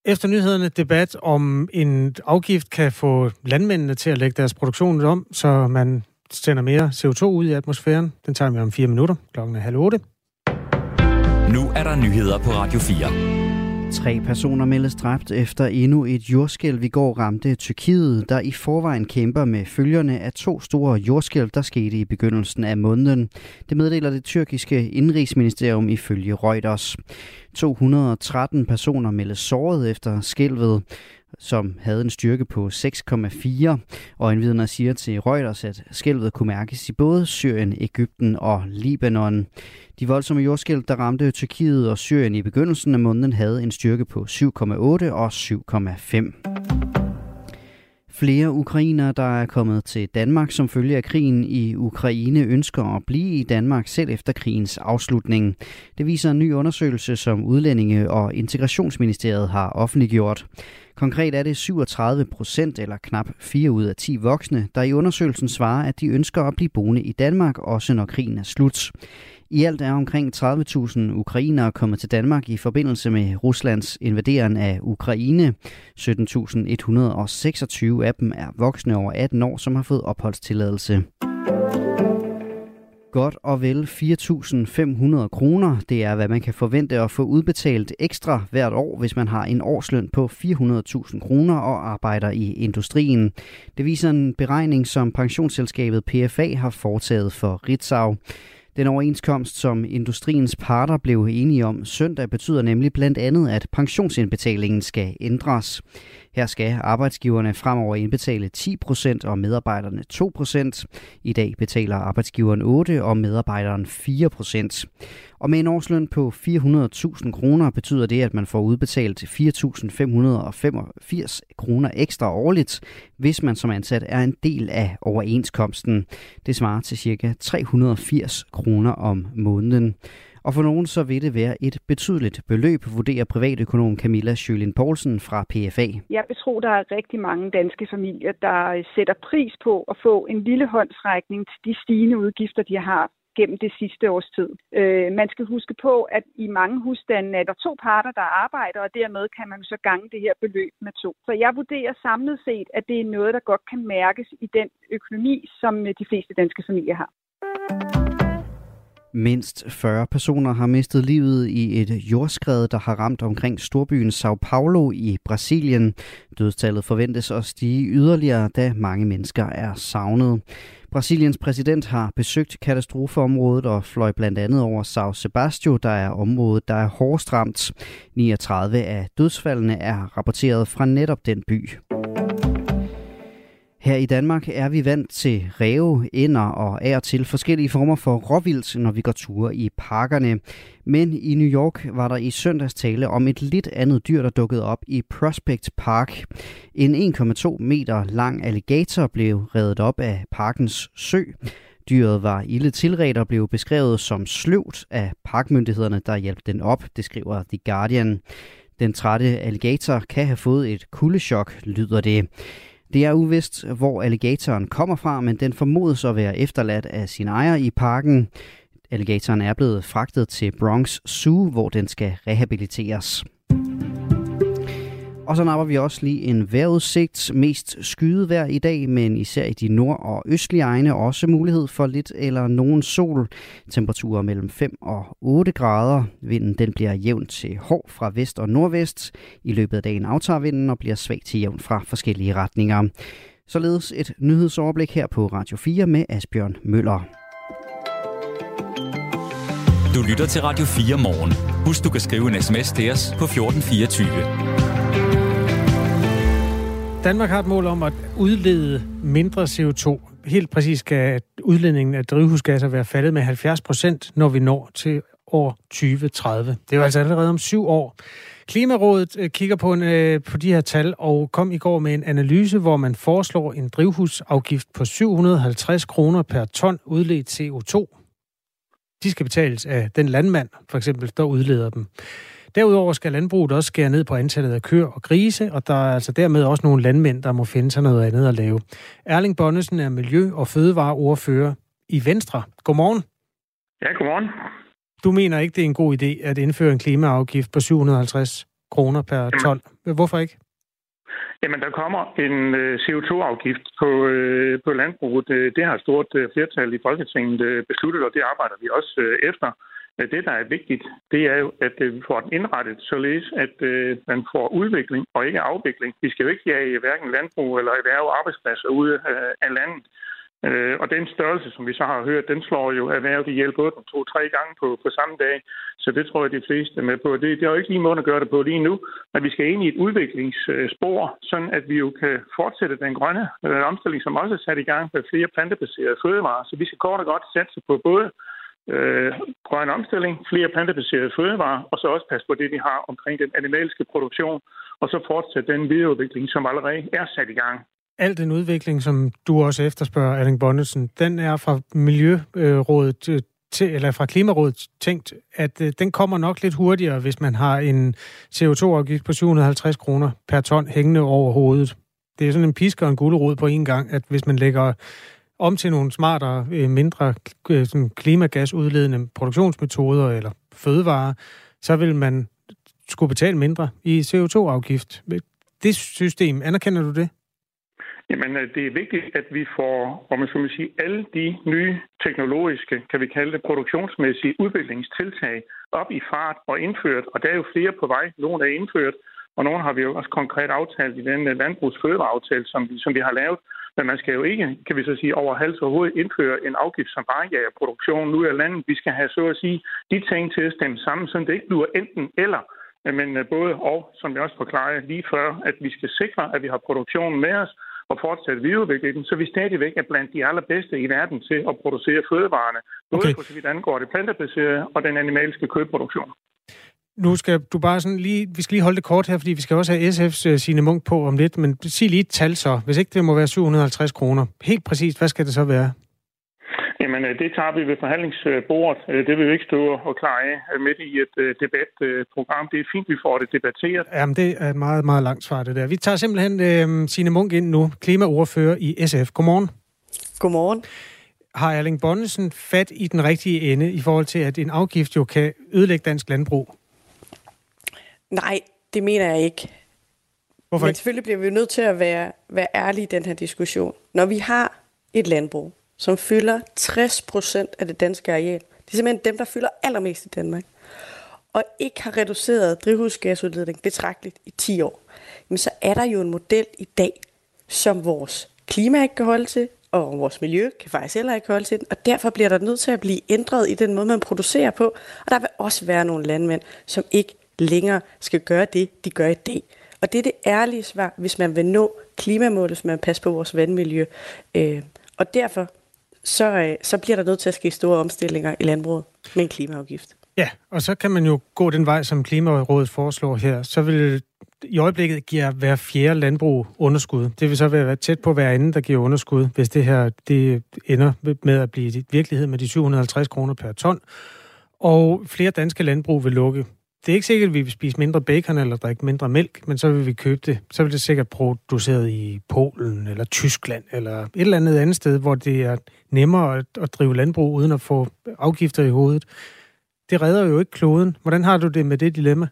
Efter nyhederne debat om en afgift kan få landmændene til at lægge deres produktion om, så man sender mere CO2 ud i atmosfæren. Den tager vi om fire minutter. Klokken er halv otte. Nu er der nyheder på Radio 4. Tre personer meldes dræbt efter endnu et jordskælv i går ramte Tyrkiet, der i forvejen kæmper med følgerne af to store jordskælv, der skete i begyndelsen af måneden. Det meddeler det tyrkiske indrigsministerium ifølge Reuters. 213 personer meldes såret efter skælvet, som havde en styrke på 6,4, og en siger til Reuters, at skælvet kunne mærkes i både Syrien, Ægypten og Libanon. De voldsomme jordskælv, der ramte Tyrkiet og Syrien i begyndelsen af måneden, havde en styrke på 7,8 og 7,5. Flere ukrainere, der er kommet til Danmark som følge af krigen i Ukraine, ønsker at blive i Danmark selv efter krigens afslutning. Det viser en ny undersøgelse, som Udlændinge- og Integrationsministeriet har offentliggjort. Konkret er det 37 procent, eller knap 4 ud af 10 voksne, der i undersøgelsen svarer, at de ønsker at blive boende i Danmark, også når krigen er slut. I alt er omkring 30.000 ukrainere kommet til Danmark i forbindelse med Ruslands invadering af Ukraine. 17.126 af dem er voksne over 18 år, som har fået opholdstilladelse. Godt og vel 4.500 kroner. Det er, hvad man kan forvente at få udbetalt ekstra hvert år, hvis man har en årsløn på 400.000 kroner og arbejder i industrien. Det viser en beregning, som pensionsselskabet PFA har foretaget for Ritzau. Den overenskomst, som industriens parter blev enige om søndag, betyder nemlig blandt andet, at pensionsindbetalingen skal ændres. Her skal arbejdsgiverne fremover indbetale 10% og medarbejderne 2%. I dag betaler arbejdsgiveren 8 og medarbejderen 4%. Og med en årsløn på 400.000 kroner betyder det, at man får udbetalt 4.585 kroner ekstra årligt, hvis man som ansat er en del af overenskomsten. Det svarer til ca. 380 kroner om måneden. Og for nogen så vil det være et betydeligt beløb, vurderer privatøkonom Camilla Sjølin Poulsen fra PFA. Jeg betror, der er rigtig mange danske familier, der sætter pris på at få en lille håndsrækning til de stigende udgifter, de har gennem det sidste års tid. Øh, man skal huske på, at i mange husstande er der to parter, der arbejder, og dermed kan man så gange det her beløb med to. Så jeg vurderer samlet set, at det er noget, der godt kan mærkes i den økonomi, som øh, de fleste danske familier har. Mindst 40 personer har mistet livet i et jordskred, der har ramt omkring storbyen Sao Paulo i Brasilien. Dødstallet forventes at stige yderligere, da mange mennesker er savnet. Brasiliens præsident har besøgt katastrofeområdet og fløj blandt andet over Sao Sebastião, der er området, der er hårdest ramt. 39 af dødsfaldene er rapporteret fra netop den by. Her i Danmark er vi vant til ræve, ender og af og til forskellige former for råvildt, når vi går ture i parkerne. Men i New York var der i søndags tale om et lidt andet dyr, der dukkede op i Prospect Park. En 1,2 meter lang alligator blev reddet op af parkens sø. Dyret var ille tilret og blev beskrevet som sløvt af parkmyndighederne, der hjalp den op, det skriver The Guardian. Den trætte alligator kan have fået et kuldechok, lyder det. Det er uvist, hvor alligatoren kommer fra, men den formodes at være efterladt af sin ejer i parken. Alligatoren er blevet fragtet til Bronx Zoo, hvor den skal rehabiliteres. Og så napper vi også lige en vejrudsigt. Mest skydevejr i dag, men især i de nord- og østlige egne også mulighed for lidt eller nogen sol. Temperaturer mellem 5 og 8 grader. Vinden den bliver jævn til hård fra vest og nordvest. I løbet af dagen aftager vinden og bliver svag til jævn fra forskellige retninger. Således et nyhedsoverblik her på Radio 4 med Asbjørn Møller. Du lytter til Radio 4 morgen. Husk, du kan skrive en sms til os på 1424. Danmark har et mål om at udlede mindre CO2. Helt præcis skal udledningen af drivhusgasser være faldet med 70 procent, når vi når til år 2030. Det er jo altså allerede om syv år. Klimarådet øh, kigger på, en, øh, på de her tal og kom i går med en analyse, hvor man foreslår en drivhusafgift på 750 kroner per ton udledt CO2. De skal betales af den landmand, for eksempel, der udleder dem. Derudover skal landbruget også skære ned på antallet af køer og grise, og der er altså dermed også nogle landmænd, der må finde sig noget andet at lave. Erling Bonnesen er Miljø- og Fødevareordfører i Venstre. Godmorgen. Ja, godmorgen. Du mener ikke, det er en god idé at indføre en klimaafgift på 750 kroner per ton. Hvorfor ikke? Jamen, der kommer en øh, CO2-afgift på, øh, på landbruget. Det har et stort øh, flertal i Folketinget besluttet, og det arbejder vi også efter. Det, der er vigtigt, det er jo, at øh, vi får den indrettet således, at øh, man får udvikling og ikke afvikling. Vi skal jo ikke have hverken landbrug eller erhverv arbejdspladser ude øh, af landet. Øh, og den størrelse, som vi så har hørt, den slår jo erhvervet ihjel både to-tre gange på, på samme dag. Så det tror jeg, de fleste er med på. Det, det er jo ikke lige måde at gøre det på lige nu, men vi skal ind i et udviklingsspor, sådan at vi jo kan fortsætte den grønne øh, omstilling, som også er sat i gang med flere plantebaserede fødevarer. Så vi skal kort og godt satse på både øh, grøn omstilling, flere plantebaserede fødevarer, og så også passe på det, vi har omkring den animalske produktion, og så fortsætte den videreudvikling, som allerede er sat i gang al den udvikling, som du også efterspørger, Erling Bonnesen, den er fra Miljørådet øh, til, eller fra Klimarådet tænkt, at øh, den kommer nok lidt hurtigere, hvis man har en CO2-afgift på 750 kroner per ton hængende over hovedet. Det er sådan en pisk og en gulerod på en gang, at hvis man lægger om til nogle smartere, øh, mindre øh, sådan klimagasudledende produktionsmetoder eller fødevarer, så vil man skulle betale mindre i CO2-afgift. Det system, anerkender du det? Jamen, øh, det er vigtigt, at vi får, om man skal sige, alle de nye teknologiske, kan vi kalde det, produktionsmæssige udviklingstiltag op i fart og indført. Og der er jo flere på vej. Nogle er indført, og nogle har vi jo også konkret aftalt i den landbrugsfødevareaftale, som vi, som vi har lavet. Men man skal jo ikke, kan vi så sige, over hals og hoved indføre en afgift, som bare jager produktionen ud af landet. Vi skal have, så at sige, de ting til at stemme sammen, så det ikke bliver enten eller, men øh, både og, som jeg også forklarede lige før, at vi skal sikre, at vi har produktionen med os, og fortsætte videreudvikle den, så vi stadigvæk er blandt de allerbedste i verden til at producere fødevarene, både okay. på så vidt angår det plantebaserede og den animalske kødproduktion. Nu skal du bare sådan lige, vi skal lige holde det kort her, fordi vi skal også have SF's uh, øh, sine Munk på om lidt, men sig lige et tal så. Hvis ikke det må være 750 kroner, helt præcist, hvad skal det så være? Jamen, øh, det tager vi ved forhandlingsbordet. Øh, det vil vi ikke stå og klare af midt i et debatprogram. Det er fint, vi får det debatteret. Jamen, det er et meget, meget langt svar, det der. Vi tager simpelthen øh, Signe Munk ind nu, klimaordfører i SF. Godmorgen. Godmorgen. Har Erling Bonnesen fat i den rigtige ende i forhold til, at en afgift jo kan ødelægge dansk landbrug? Nej, det mener jeg ikke. Hvorfor Men ikke? selvfølgelig bliver vi nødt til at være, være ærlige i den her diskussion. Når vi har et landbrug, som fylder 60 procent af det danske areal. Det er simpelthen dem, der fylder allermest i Danmark. Og ikke har reduceret drivhusgasudledning betragteligt i 10 år. Men så er der jo en model i dag, som vores klima ikke kan holde til, og vores miljø kan faktisk heller ikke holde til den, og derfor bliver der nødt til at blive ændret i den måde, man producerer på, og der vil også være nogle landmænd, som ikke længere skal gøre det, de gør i dag. Og det er det ærlige svar, hvis man vil nå klimamålet, hvis man passer på vores vandmiljø. Øh, og derfor så, øh, så bliver der nødt til at ske store omstillinger i landbruget med en klimaafgift. Ja, og så kan man jo gå den vej, som Klimarådet foreslår her. Så vil i øjeblikket give hver fjerde landbrug underskud. Det vil så være tæt på hver anden, der giver underskud, hvis det her det ender med at blive virkelighed med de 750 kroner per ton. Og flere danske landbrug vil lukke det er ikke sikkert, at vi vil spise mindre bacon eller drikke mindre mælk, men så vil vi købe det. Så vil det sikkert produceret i Polen eller Tyskland eller et eller andet andet sted, hvor det er nemmere at, at drive landbrug uden at få afgifter i hovedet. Det redder jo ikke kloden. Hvordan har du det med det dilemma?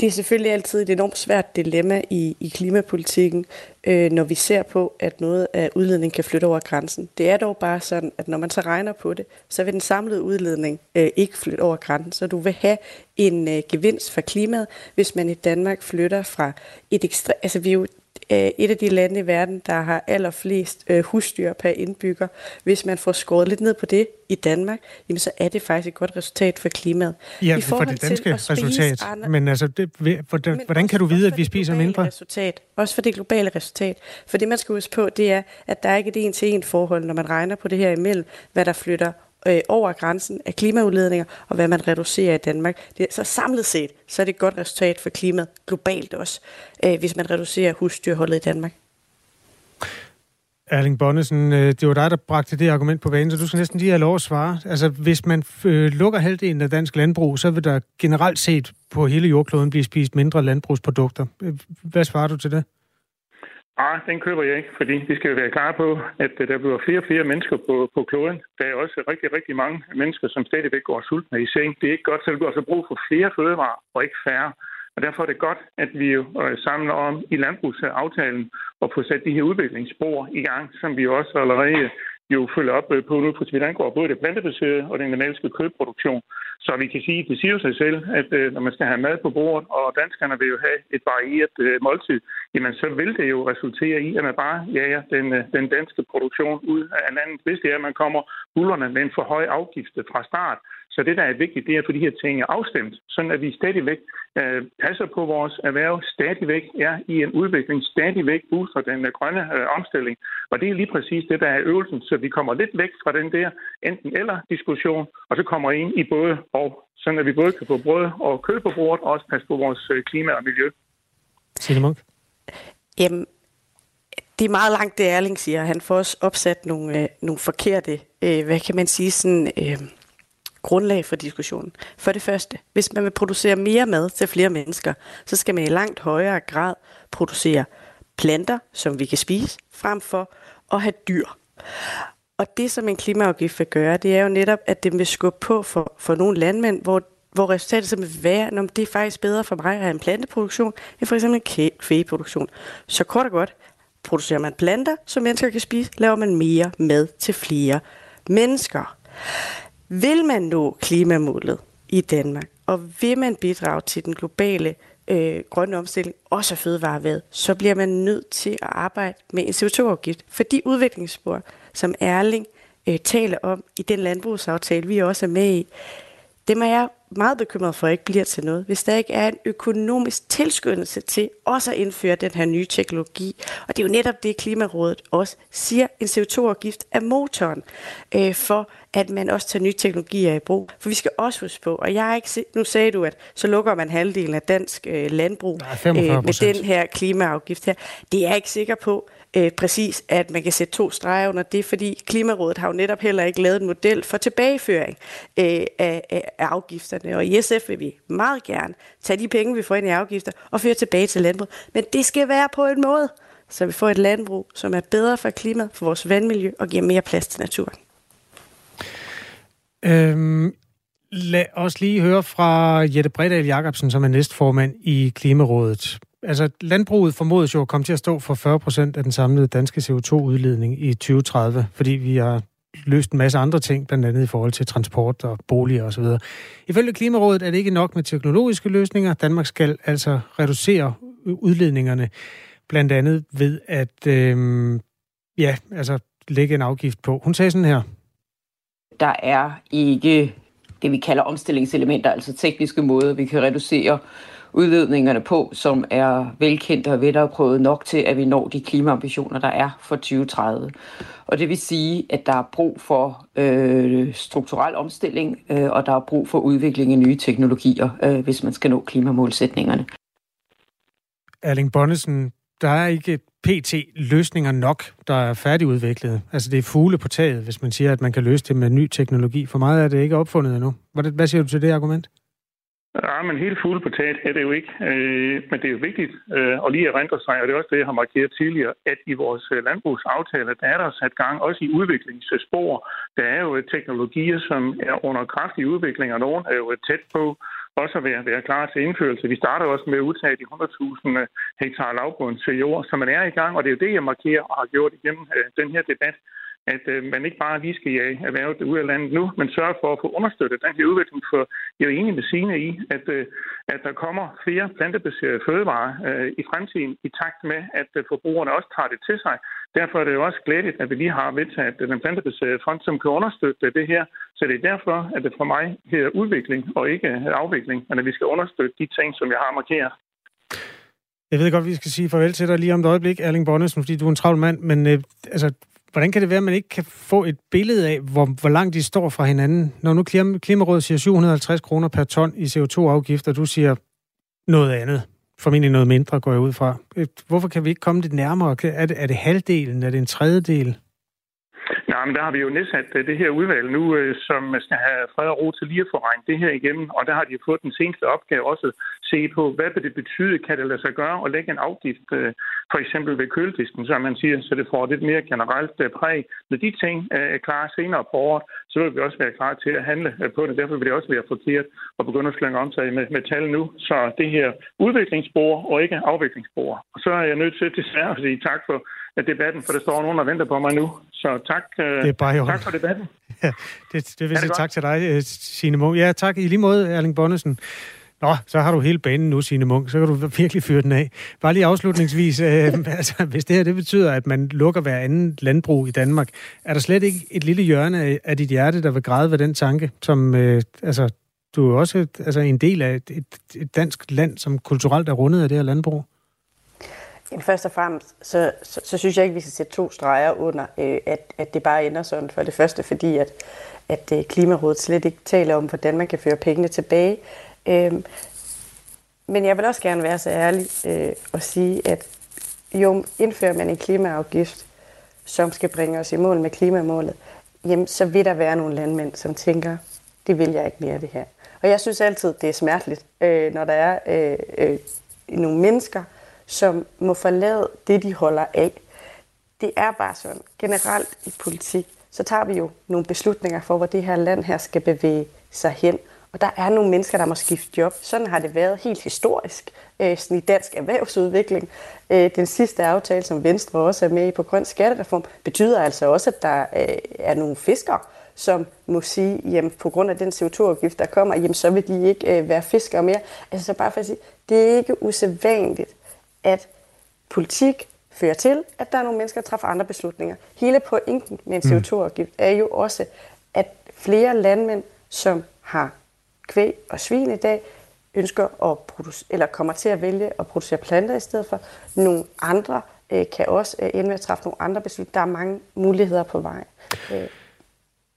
Det er selvfølgelig altid et enormt svært dilemma i, i klimapolitikken, øh, når vi ser på, at noget af udledningen kan flytte over grænsen. Det er dog bare sådan, at når man så regner på det, så vil den samlede udledning øh, ikke flytte over grænsen. Så du vil have en øh, gevinst for klimaet, hvis man i Danmark flytter fra et ekstra... Altså vi er jo et af de lande i verden, der har allerflest øh, husdyr per indbygger. Hvis man får skåret lidt ned på det i Danmark, jamen så er det faktisk et godt resultat for klimaet. Ja, I for det danske resultat. Andre, men altså, det, hvordan, men hvordan kan du vide, at vi spiser mindre? Resultat, også for det globale resultat. For det, man skal huske på, det er, at der er ikke et en-til-en forhold, når man regner på det her imellem, hvad der flytter øh, over grænsen af klimaudledninger, og hvad man reducerer i Danmark. Det, så samlet set, så er det et godt resultat for klimaet globalt også, øh, hvis man reducerer husdyrholdet i Danmark. Erling Bonnesen, øh, det var dig, der bragte det argument på banen, så du skal næsten lige have lov at svare. Altså, hvis man øh, lukker halvdelen af dansk landbrug, så vil der generelt set på hele jordkloden blive spist mindre landbrugsprodukter. Øh, hvad svarer du til det? Ah, den køber jeg ikke, fordi vi skal være klar på, at øh, der bliver flere og flere mennesker på, på kloden. Der er også rigtig, rigtig mange mennesker, som stadigvæk går sultne i seng. Det er ikke godt, så vi har også brug for flere fødevarer og ikke færre. Og derfor er det godt, at vi jo øh, samler om i landbrugsaftalen og få sat de her udviklingsspor i gang, som vi også allerede jo følger op øh, på nu, for så vidt angår både det plantebaserede og den animalske kødproduktion. Så vi kan sige, det siger jo sig selv, at øh, når man skal have mad på bordet, og danskerne vil jo have et varieret øh, måltid, jamen så vil det jo resultere i, at man bare jager den, øh, den danske produktion ud af landet, hvis det er, at man kommer bullerne med en for høj afgift fra start. Så det, der er vigtigt, det er at få de her ting afstemt, sådan at vi stadigvæk øh, passer på vores erhverv, stadigvæk er i en udvikling, stadigvæk booster den øh, grønne øh, omstilling. Og det er lige præcis det, der er øvelsen, så vi kommer lidt væk fra den der enten eller diskussion, og så kommer ind i både og, sådan at vi både kan få brød og kød på bordet, og også passe på vores øh, klima og miljø. Signe Munk? Jamen, det er meget langt, det Erling siger. Han får også opsat nogle, øh, nogle forkerte, øh, hvad kan man sige, sådan... Øh, grundlag for diskussionen. For det første, hvis man vil producere mere mad til flere mennesker, så skal man i langt højere grad producere planter, som vi kan spise, frem for at have dyr. Og det, som en klimaafgift vil gøre, det er jo netop, at det vil skubbe på for, for nogle landmænd, hvor, hvor resultatet som vil være, at det er faktisk bedre for mig at have en planteproduktion, end for eksempel en kvægeproduktion. Så kort og godt, producerer man planter, som mennesker kan spise, laver man mere mad til flere mennesker. Vil man nå klimamålet i Danmark, og vil man bidrage til den globale øh, grønne omstilling, også af fødevareværet, så bliver man nødt til at arbejde med en CO2-afgift. For de udviklingsspor, som Erling øh, taler om i den landbrugsaftale, vi også er med i, dem er jeg meget bekymret for, at ikke bliver til noget, hvis der ikke er en økonomisk tilskyndelse til også at indføre den her nye teknologi. Og det er jo netop det, Klimarådet også siger, en CO2-afgift er motoren øh, for, at man også tager nye teknologier i brug. For vi skal også huske på, og jeg er ikke, nu sagde du, at så lukker man halvdelen af dansk øh, landbrug øh, med den her klimaafgift her. Det er jeg ikke sikker på, øh, præcis, at man kan sætte to streger under det, fordi Klimarådet har jo netop heller ikke lavet en model for tilbageføring øh, af, af, af afgifterne. Og i SF vil vi meget gerne tage de penge, vi får ind i afgifter, og føre tilbage til landbrug. Men det skal være på en måde, så vi får et landbrug, som er bedre for klimaet, for vores vandmiljø og giver mere plads til naturen. Øhm, lad os lige høre fra Jette Bredal Jacobsen, som er næstformand i Klimarådet. Altså, landbruget formodes jo at komme til at stå for 40 procent af den samlede danske CO2-udledning i 2030, fordi vi har løst en masse andre ting, blandt andet i forhold til transport og boliger osv. Ifølge Klimarådet er det ikke nok med teknologiske løsninger. Danmark skal altså reducere udledningerne, blandt andet ved at øh, ja, altså lægge en afgift på. Hun sagde sådan her. Der er ikke det, vi kalder omstillingselementer, altså tekniske måder, vi kan reducere udledningerne på, som er velkendte og vedtaget nok til, at vi når de klimaambitioner, der er for 2030. Og det vil sige, at der er brug for øh, strukturel omstilling, øh, og der er brug for udvikling af nye teknologier, øh, hvis man skal nå klimamålsætningerne. Erling Bonnesen, der er ikke PT-løsninger nok, der er færdigudviklet. Altså det er fugle på taget, hvis man siger, at man kan løse det med ny teknologi. For meget er det ikke opfundet endnu. Hvad siger du til det argument? Ja, men helt fugle på taget er det jo ikke. Øh, men det er jo vigtigt øh, at lige erindre sig, og det er også det, jeg har markeret tidligere, at i vores øh, landbrugsaftale, der er der sat gang også i udviklingsspor. Der er jo øh, teknologier, som er under kraftig udvikling, og nogen er jo øh, tæt på også at være, være klar til indførelse. Vi starter også med at udtage de 100.000 øh, hektar lavbund til jord, så man er i gang, og det er jo det, jeg markerer og har gjort igennem øh, den her debat at øh, man ikke bare lige skal jage erhvervet ud af landet nu, men sørge for at få understøttet den her udvikling. For jeg er jo enig med Signe i, at, øh, at der kommer flere plantebaserede fødevarer øh, i fremtiden i takt med, at øh, forbrugerne også tager det til sig. Derfor er det jo også glædeligt, at vi lige har vedtaget den plantebaserede fond, som kan understøtte det her. Så det er derfor, at det for mig hedder udvikling og ikke afvikling, men at vi skal understøtte de ting, som jeg har markeret. Jeg ved godt, vi skal sige farvel til dig lige om et øjeblik, Erling Bonnesen, fordi du er en travl mand, men øh, altså, Hvordan kan det være, at man ikke kan få et billede af, hvor, hvor langt de står fra hinanden? Når nu Klimarådet siger 750 kroner per ton i CO2-afgift, og du siger noget andet, formentlig noget mindre, går jeg ud fra. Øh, hvorfor kan vi ikke komme lidt nærmere? Er det, er det halvdelen? Er det en tredjedel? Nej, Jamen, der har vi jo nedsat øh, det her udvalg nu, øh, som skal have fred og ro til lige at få regnet det her igennem. Og der har de fået den seneste opgave også at se på, hvad vil det betyde, kan det lade sig gøre at lægge en afgift, for eksempel ved køledisken, som man siger, så det får lidt mere generelt præg. Når de ting er klar senere på året, så vil vi også være klar til at handle på det. Derfor vil det også være forkert at begynde at slænge om sig med, med tal nu. Så det her udviklingsspor og ikke afviklingsspor. Og så er jeg nødt til desværre at sige tak for debatten, for der står nogen, der venter på mig nu. Så tak, øh, det er bare tak for debatten. Ja, det, det vil sige tak til dig, øh, Signe Munk. Ja, tak i lige måde, Erling Bonnesen. Nå, så har du hele banen nu, sine Munk. Så kan du virkelig fyre den af. Bare lige afslutningsvis. øh, altså, hvis det her det betyder, at man lukker hver anden landbrug i Danmark, er der slet ikke et lille hjørne af, af dit hjerte, der vil græde ved den tanke, som øh, altså, du er også altså, en del af et, et, et dansk land, som kulturelt er rundet af det her landbrug? Jamen, først og fremmest, så, så, så synes jeg ikke, vi skal sætte to streger under, øh, at, at det bare ender sådan. For det første, fordi at, at øh, Klimarådet slet ikke taler om, hvordan man kan føre pengene tilbage. Øhm, men jeg vil også gerne være så ærlig øh, og sige, at jo indfører man en klimaafgift, som skal bringe os i mål med klimamålet, jamen, så vil der være nogle landmænd, som tænker, det vil jeg ikke mere det her. Og jeg synes altid, det er smerteligt, øh, når der er øh, øh, nogle mennesker, som må forlade det, de holder af. Det er bare sådan. Generelt i politik, så tager vi jo nogle beslutninger for, hvor det her land her skal bevæge sig hen. Og der er nogle mennesker, der må skifte job. Sådan har det været helt historisk øh, sådan i dansk erhvervsudvikling. Øh, den sidste aftale, som Venstre også er med i på grøn skattereform, betyder altså også, at der øh, er nogle fiskere, som må sige, jamen på grund af den CO2-afgift, der kommer, jamen så vil de ikke være fiskere mere. Altså så bare for at sige, det er ikke usædvanligt, at politik fører til, at der er nogle mennesker, der træffer andre beslutninger. Hele pointen med en mm. CO2-afgift er jo også, at flere landmænd, som har kvæg og svin i dag, ønsker at producere, eller kommer til at vælge at producere planter i stedet for. Nogle andre øh, kan også øh, ende med at træffe nogle andre beslutninger. Der er mange muligheder på vej. Øh.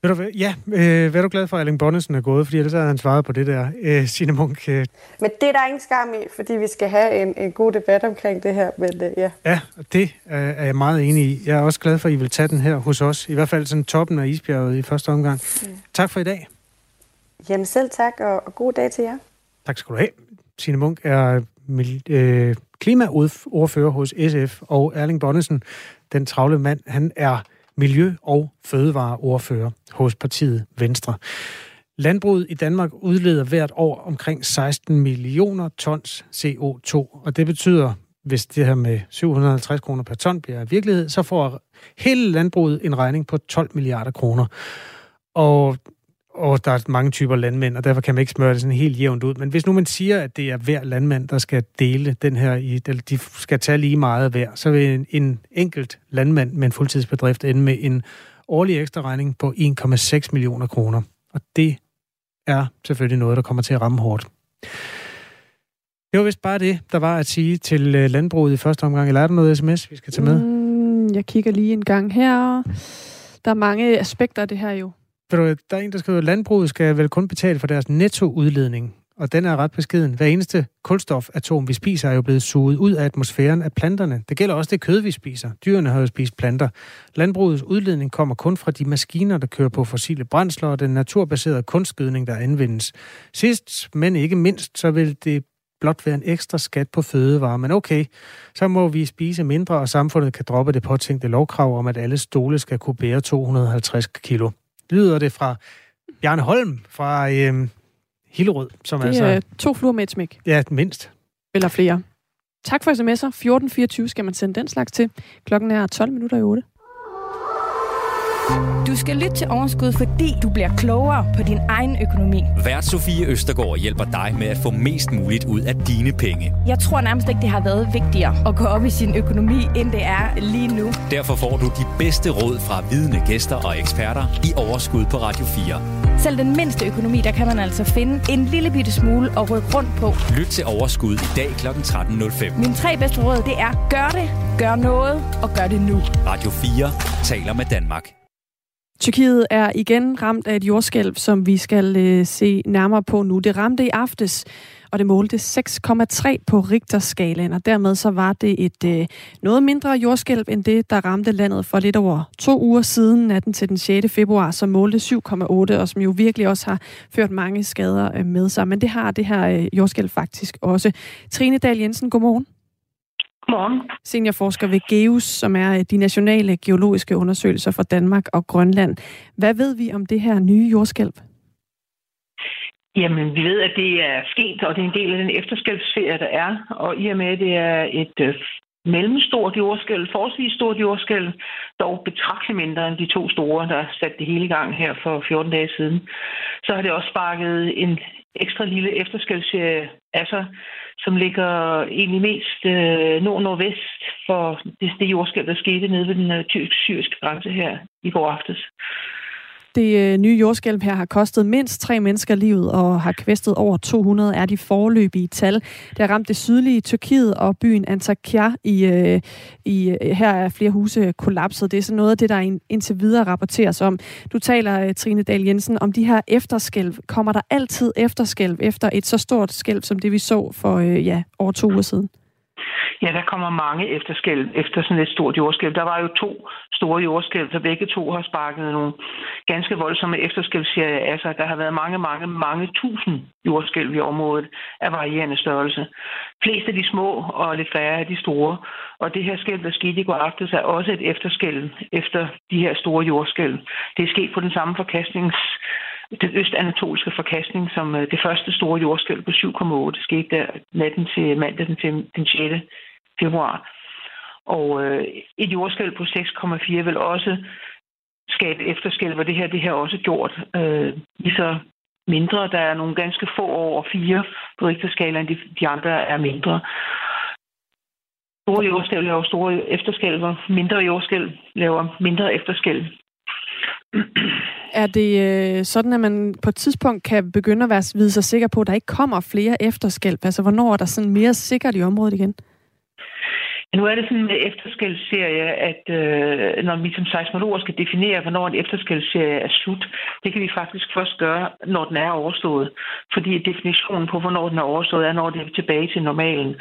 Ved du, ja, øh, hvad er du glad for, at Erling Bonnesen er gået? Fordi ellers har han svaret på det der, øh, Signe Munk. Øh. Men det er der ingen skam i, fordi vi skal have en, en god debat omkring det her. Men, øh, ja. ja, det øh, er jeg meget enig i. Jeg er også glad for, at I vil tage den her hos os. I hvert fald sådan toppen af isbjerget i første omgang. Mm. Tak for i dag. Jamen selv tak, og, og god dag til jer. Tak skal du have. Signe Munk er øh, klimaordfører hos SF, og Erling Bonnesen, den travle mand, han er miljø- og fødevareordfører hos partiet Venstre. Landbruget i Danmark udleder hvert år omkring 16 millioner tons CO2, og det betyder, hvis det her med 750 kroner per ton bliver virkelighed, så får hele landbruget en regning på 12 milliarder kroner. Og og der er mange typer landmænd, og derfor kan man ikke smøre det sådan helt jævnt ud. Men hvis nu man siger, at det er hver landmand, der skal dele den her, eller de skal tage lige meget hver, så vil en, en enkelt landmand med en fuldtidsbedrift ende med en årlig ekstra regning på 1,6 millioner kroner. Og det er selvfølgelig noget, der kommer til at ramme hårdt. Det var vist bare det, der var at sige til øh, landbruget i første omgang. Eller er der noget sms, vi skal tage med? Mm, jeg kigger lige en gang her. Der er mange aspekter af det her jo. Der er en, der skriver, at landbruget skal vel kun betale for deres nettoudledning, og den er ret beskeden. Hver eneste kulstofatom, vi spiser, er jo blevet suget ud af atmosfæren af planterne. Det gælder også det kød, vi spiser. Dyrene har jo spist planter. Landbrugets udledning kommer kun fra de maskiner, der kører på fossile brændsler og den naturbaserede kunstgødning, der anvendes. Sidst, men ikke mindst, så vil det blot være en ekstra skat på fødevarer. Men okay, så må vi spise mindre, og samfundet kan droppe det påtænkte lovkrav om, at alle stole skal kunne bære 250 kilo lyder det fra Bjarne Holm fra øh, Hillerød. Som det er altså, to fluer med et smæk. Ja, mindst. Eller flere. Tak for sms'er. 1424 skal man sende den slags til. Klokken er 12 minutter i 8. Du skal lytte til Overskud, fordi du bliver klogere på din egen økonomi. Vært Sofie Østergaard hjælper dig med at få mest muligt ud af dine penge. Jeg tror nærmest ikke, det har været vigtigere at gå op i sin økonomi, end det er lige nu. Derfor får du de bedste råd fra vidne gæster og eksperter i Overskud på Radio 4. Selv den mindste økonomi, der kan man altså finde en lille bitte smule at rykke rundt på. Lyt til Overskud i dag kl. 13.05. Mine tre bedste råd, det er gør det, gør noget og gør det nu. Radio 4 taler med Danmark. Tyrkiet er igen ramt af et jordskælv, som vi skal øh, se nærmere på nu. Det ramte i aftes, og det målte 6,3 på Richterskalaen, og dermed så var det et øh, noget mindre jordskælv end det, der ramte landet for lidt over to uger siden, natten til den 6. februar, som målte 7,8, og som jo virkelig også har ført mange skader øh, med sig. Men det har det her øh, jordskælv faktisk også. Trine Dahl Jensen, godmorgen. Godmorgen. Seniorforsker ved GEUS, som er øh, de nationale geologiske undersøgelser for Danmark og Grønland. Hvad ved vi om det her nye jordskælv? Jamen, vi ved, at det er sket, og det er en del af den efterskælvsferie, der er. Og i og med, at det er et øh, mellemstort jordskælv, forholdsvis stort jordskælv, dog betragteligt mindre end de to store, der satte det hele gang her for 14 dage siden, så har det også sparket en ekstra lille efterskælvsserie af sig, som ligger egentlig mest øh, nord-nordvest for det, det jordskælv, der skete nede ved den øh, tyrkisk-syriske grænse her i går aftes. Det øh, nye jordskælv her har kostet mindst tre mennesker livet og har kvæstet over 200 er de forløbige tal. Det har ramt det sydlige Tyrkiet og byen Antakya i, øh, i øh, her er flere huse kollapset. Det er sådan noget af det, der indtil videre rapporteres om. Du taler, Trine Dahl Jensen, om de her efterskælv. Kommer der altid efterskælv efter et så stort skælv, som det vi så for ja, over to uger siden? Ja, der kommer mange efterskælv efter sådan et stort jordskælv. Der var jo to store jordskælv, så begge to har sparket nogle ganske voldsomme efterskælvserier af sig. Der har været mange, mange, mange tusind jordskælv i området af varierende størrelse. Flest af de små og lidt færre af de store. Og det her skælv, der skete i går aftes, er også et efterskælv efter de her store jordskælv. Det er sket på den samme forkastnings den østanatolske forkastning, som øh, det første store jordskælv på 7,8 skete der natten til mandag den, den 6. februar. Og øh, et jordskælv på 6,4 vil også skabe efterskælv, og det her det her også gjort øh, lige så mindre. Der er nogle ganske få over fire på Richterskalaen, de, de andre er mindre. Store jordskælv laver store efterskælver, mindre jordskælv laver mindre efterskælv. Er det øh, sådan, at man på et tidspunkt kan begynde at være, vide sig sikker på, at der ikke kommer flere efterskælv? Altså, hvornår er der sådan mere sikkert i området igen? Nu er det sådan med efterskældsserie, at øh, når vi som seismologer skal definere, hvornår en efterskældsserie er slut, det kan vi faktisk først gøre, når den er overstået. Fordi definitionen på, hvornår den er overstået, er, når det er tilbage til normalen.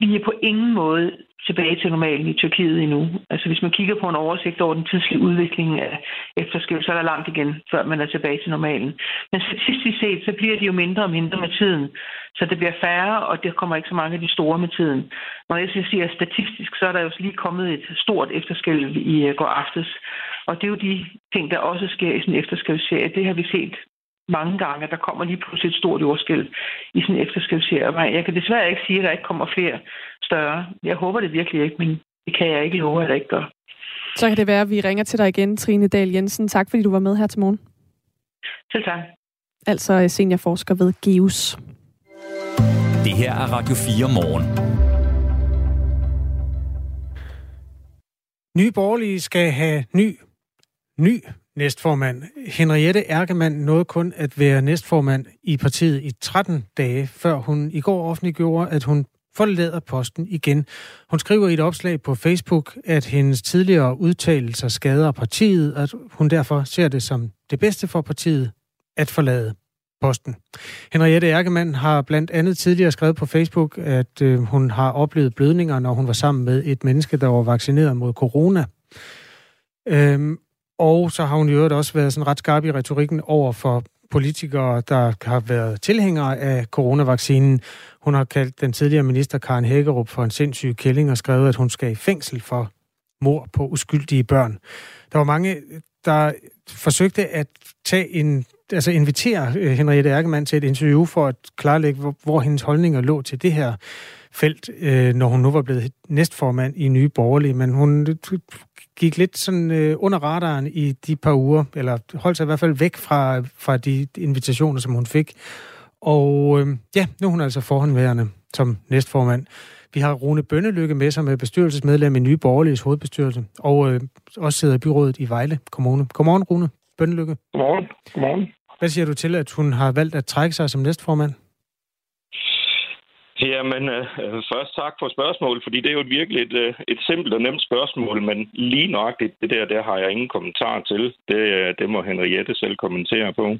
Vi er på ingen måde tilbage til normalen i Tyrkiet endnu. Altså hvis man kigger på en oversigt over den tidslige udvikling af efterskæld, så er der langt igen, før man er tilbage til normalen. Men statistisk set, så bliver de jo mindre og mindre med tiden. Så det bliver færre, og der kommer ikke så mange af de store med tiden. Når jeg siger statistisk, så er der jo lige kommet et stort efterskælv i øh, går aftes. Og det er jo de ting, der også sker i sådan en efterskælvserie. Det har vi set mange gange, at der kommer lige pludselig et stort jordskælv i sådan en efterskælvserie. Jeg kan desværre ikke sige, at der ikke kommer flere større. Jeg håber det virkelig ikke, men det kan jeg ikke love, at der ikke gør. Så kan det være, at vi ringer til dig igen, Trine Dahl Jensen. Tak, fordi du var med her til morgen. Selv tak. Altså seniorforsker ved GEUS. Det her er Radio 4 morgen. Nye Borgerlige skal have ny, ny næstformand. Henriette Erkemann nåede kun at være næstformand i partiet i 13 dage, før hun i går offentliggjorde, at hun forlader posten igen. Hun skriver i et opslag på Facebook, at hendes tidligere udtalelser skader partiet, at hun derfor ser det som det bedste for partiet at forlade posten. Henriette Erkemann har blandt andet tidligere skrevet på Facebook, at øh, hun har oplevet blødninger, når hun var sammen med et menneske, der var vaccineret mod corona. Øhm, og så har hun i øvrigt også været sådan ret skarp i retorikken over for politikere, der har været tilhængere af coronavaccinen. Hun har kaldt den tidligere minister Karen Hækkerup for en sindssyg kælling og skrevet, at hun skal i fængsel for mor på uskyldige børn. Der var mange, der forsøgte at tage en, altså invitere øh, Henriette Erkemann til et interview for at klarlægge, hvor, hvor hendes holdninger lå til det her felt, øh, når hun nu var blevet næstformand i Nye Borgerlige. Men hun gik lidt sådan øh, under radaren i de par uger, eller holdt sig i hvert fald væk fra, fra de invitationer, som hun fik. Og øh, ja, nu er hun altså forhåndværende som næstformand. Vi har Rune Bønnelykke med som er bestyrelsesmedlem i Nye Borgerliges hovedbestyrelse, og øh, også sidder i byrådet i Vejle Kommune. Godmorgen, Rune Bønnelykke. Godmorgen. Godmorgen. Hvad siger du til, at hun har valgt at trække sig som næstformand? Jamen, øh, først tak for spørgsmålet, fordi det er jo et virkelig et, øh, et simpelt og nemt spørgsmål, men lige nøjagtigt det der, der har jeg ingen kommentar til. Det, øh, det må Henriette selv kommentere på.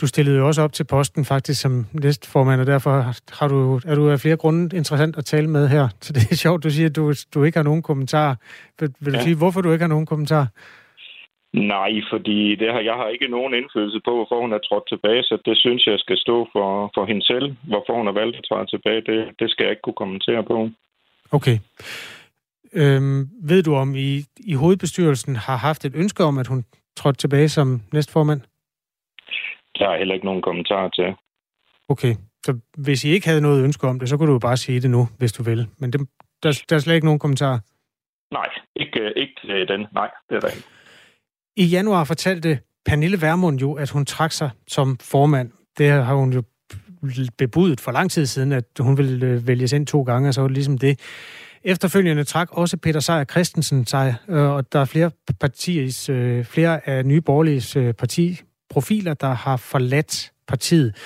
Du stillede jo også op til posten faktisk som næstformand, og derfor har du, er du af flere grunde interessant at tale med her. Så det er sjovt, du siger, at du, du ikke har nogen kommentar. Vil, vil du ja. sige, hvorfor du ikke har nogen kommentar? Nej, fordi det har, jeg har ikke nogen indflydelse på, hvorfor hun er trådt tilbage, så det synes jeg skal stå for, for hende selv. Hvorfor hun har valgt at træde tilbage, det, det skal jeg ikke kunne kommentere på. Okay. Øhm, ved du, om I i hovedbestyrelsen har haft et ønske om, at hun trådte tilbage som næstformand? Der er heller ikke nogen kommentar til. Okay, så hvis I ikke havde noget ønske om det, så kunne du jo bare sige det nu, hvis du vil. Men det, der, der er slet ikke nogen kommentar? Nej, ikke, ikke den. Nej, det er der ikke. I januar fortalte Pernille Vermund jo, at hun trak sig som formand. Det har hun jo bebudet for lang tid siden, at hun ville øh, vælges ind to gange, og så var det ligesom det. Efterfølgende trak også Peter Seier Christensen sig, øh, og der er flere partiers, øh, flere af nye borgerlige partiprofiler, der har forladt partiet.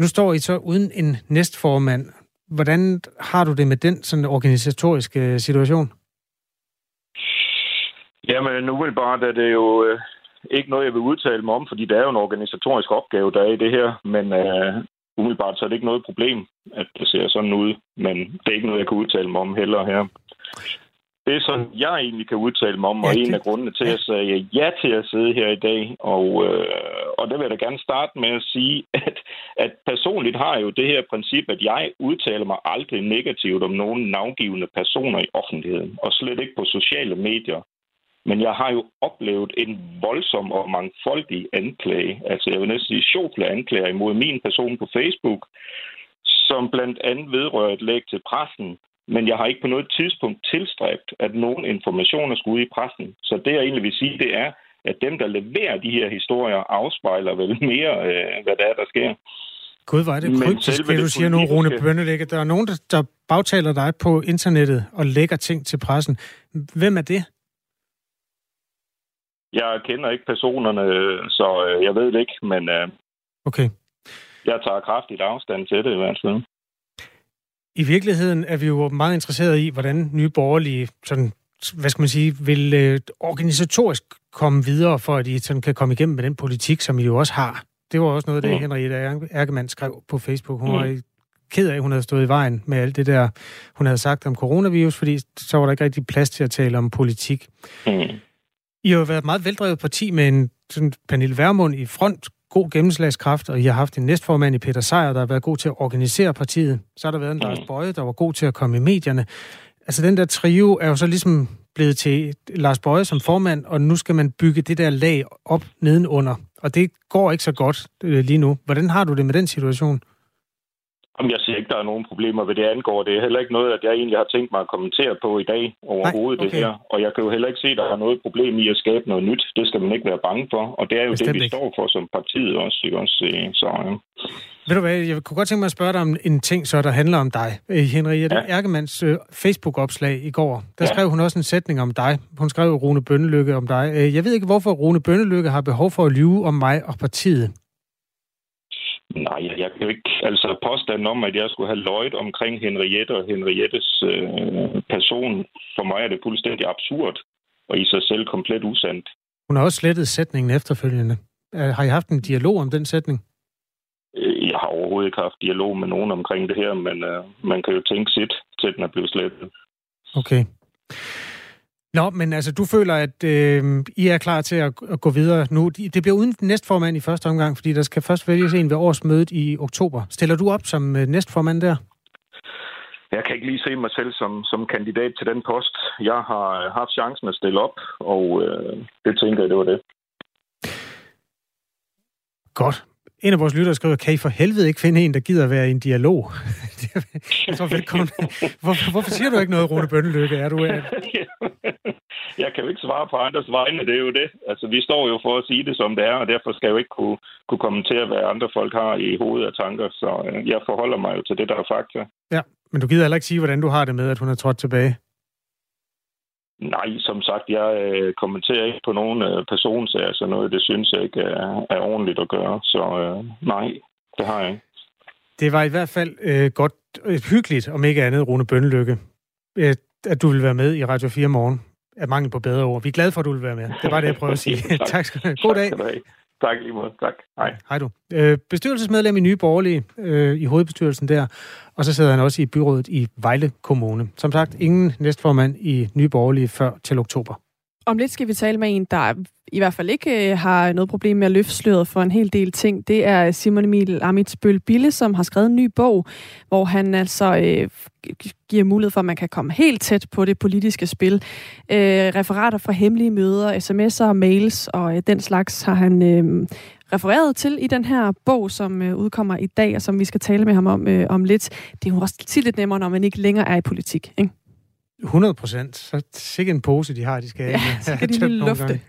Nu står I så uden en næstformand. Hvordan har du det med den sådan organisatoriske situation? Jamen, umiddelbart er det jo øh, ikke noget, jeg vil udtale mig om, fordi der er jo en organisatorisk opgave, der er i det her. Men øh, umiddelbart så er det ikke noget problem, at det ser sådan ud. Men det er ikke noget, jeg kan udtale mig om heller her. Det er sådan, jeg egentlig kan udtale mig om, og ja, det... en af grundene til, at jeg sagde ja til at sidde her i dag. Og, øh, og det vil jeg da gerne starte med at sige, at, at personligt har jeg jo det her princip, at jeg udtaler mig aldrig negativt om nogen navngivende personer i offentligheden, og slet ikke på sociale medier. Men jeg har jo oplevet en voldsom og mangfoldig anklage, altså jeg vil næsten sige sjovle anklager imod min person på Facebook, som blandt andet vedrører et læg til pressen, men jeg har ikke på noget tidspunkt tilstræbt, at nogen informationer skulle ud i pressen. Så det jeg egentlig vil sige, det er, at dem, der leverer de her historier, afspejler vel mere, øh, hvad der er, der sker. Gud, er det kryptisk, det du siger nu, Rune Bønnelægge. Der er nogen, der, der bagtaler dig på internettet og lægger ting til pressen. Hvem er det? Jeg kender ikke personerne, så øh, jeg ved det ikke, men øh, okay. jeg tager kraftigt afstand til det i hvert fald. I virkeligheden er vi jo meget interesserede i, hvordan nye borgerlige sådan, hvad skal man sige, vil øh, organisatorisk komme videre, for at I sådan kan komme igennem med den politik, som I jo også har. Det var også noget, det mm. Henriette Erkemann skrev på Facebook. Hun mm. var ked af, at hun havde stået i vejen med alt det der, hun havde sagt om coronavirus, fordi så var der ikke rigtig plads til at tale om politik. Mm. I har jo været et meget veldrevet parti med en sådan, Pernille Vermund i front, god gennemslagskraft, og I har haft en næstformand i Peter Sejer, der har været god til at organisere partiet. Så har der været en Lars mm. Bøje, der var god til at komme i medierne. Altså den der trio er jo så ligesom blevet til Lars Bøje som formand, og nu skal man bygge det der lag op nedenunder. Og det går ikke så godt øh, lige nu. Hvordan har du det med den situation? Om jeg siger ikke, der er nogen problemer ved det angår. Det er heller ikke noget, at jeg egentlig har tænkt mig at kommentere på i dag overhovedet Nej, okay. det her. Og jeg kan jo heller ikke se, at der er noget problem i at skabe noget nyt. Det skal man ikke være bange for. Og det er jo Bestemt det, vi ikke. står for som partiet også. Ikke? også så, ja. Ved du hvad, jeg kunne godt tænke mig at spørge dig om en ting, så der handler om dig. Øh, Henriette ja. Erkemanns uh, Facebook-opslag i går, der ja. skrev hun også en sætning om dig. Hun skrev Rune Bønnelykke om dig. Jeg ved ikke, hvorfor Rune Bønnelykke har behov for at lyve om mig og partiet. Nej, jeg kan jo ikke... Altså påstanden om, at jeg skulle have løjet omkring Henriette og Henriettes øh, person, for mig er det fuldstændig absurd og i sig selv komplet usandt. Hun har også slettet sætningen efterfølgende. Har I haft en dialog om den sætning? Øh, jeg har overhovedet ikke haft dialog med nogen omkring det her, men øh, man kan jo tænke sit, til den er blevet slettet. Okay. Nå, men altså, du føler, at øh, I er klar til at, at gå videre nu. Det bliver uden næstformand i første omgang, fordi der skal først vælges en ved årsmødet i oktober. Stiller du op som øh, næstformand der? Jeg kan ikke lige se mig selv som, som kandidat til den post. Jeg har haft chancen at stille op, og øh, det tænker jeg, det var det. Godt. En af vores lyttere skriver, kan I for helvede ikke finde en, der gider være i en dialog? jeg tror, velkommen. Hvorfor, hvorfor siger du ikke noget, Rune Bønnelykke? Er du, er... jeg kan jo ikke svare på andres vegne, det er jo det. Altså, vi står jo for at sige det, som det er, og derfor skal jeg jo ikke kunne, kunne kommentere, hvad andre folk har i hovedet af tanker. Så øh, jeg forholder mig jo til det, der er fakta. Ja, men du gider heller ikke sige, hvordan du har det med, at hun er trådt tilbage? Nej, som sagt, jeg øh, kommenterer ikke på nogen øh, personsager, så noget, det synes jeg ikke er, er ordentligt at gøre. Så øh, nej, det har jeg ikke. Det var i hvert fald øh, godt, øh, hyggeligt, om ikke andet, Rune Bønnelykke, øh, at du vil være med i Radio 4 morgen. Af mangel på bedre ord. Vi er glade for, at du vil være med. Det var det, jeg prøver at sige. tak. tak skal du have. God dag. Tak, tak lige måde. Tak. Hej. Hej du. Øh, bestyrelsesmedlem i Nye Borgerlige, øh, i hovedbestyrelsen der, og så sidder han også i byrådet i Vejle Kommune. Som sagt, ingen næstformand i Nye Borgerlige før til oktober. Om lidt skal vi tale med en, der i hvert fald ikke øh, har noget problem med at løfte sløret for en hel del ting. Det er Simon Emil Amitsbøl Bille, som har skrevet en ny bog, hvor han altså øh, giver mulighed for, at man kan komme helt tæt på det politiske spil. Øh, referater fra hemmelige møder, sms'er mails og øh, den slags har han øh, refereret til i den her bog, som øh, udkommer i dag, og som vi skal tale med ham om øh, om lidt. Det er jo også lidt nemmere, når man ikke længere er i politik, ikke? 100 procent. Så sikkert en pose, de har, de skal ja, så kan de lufte.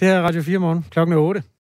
Det er Radio 4 morgen, klokken er 8.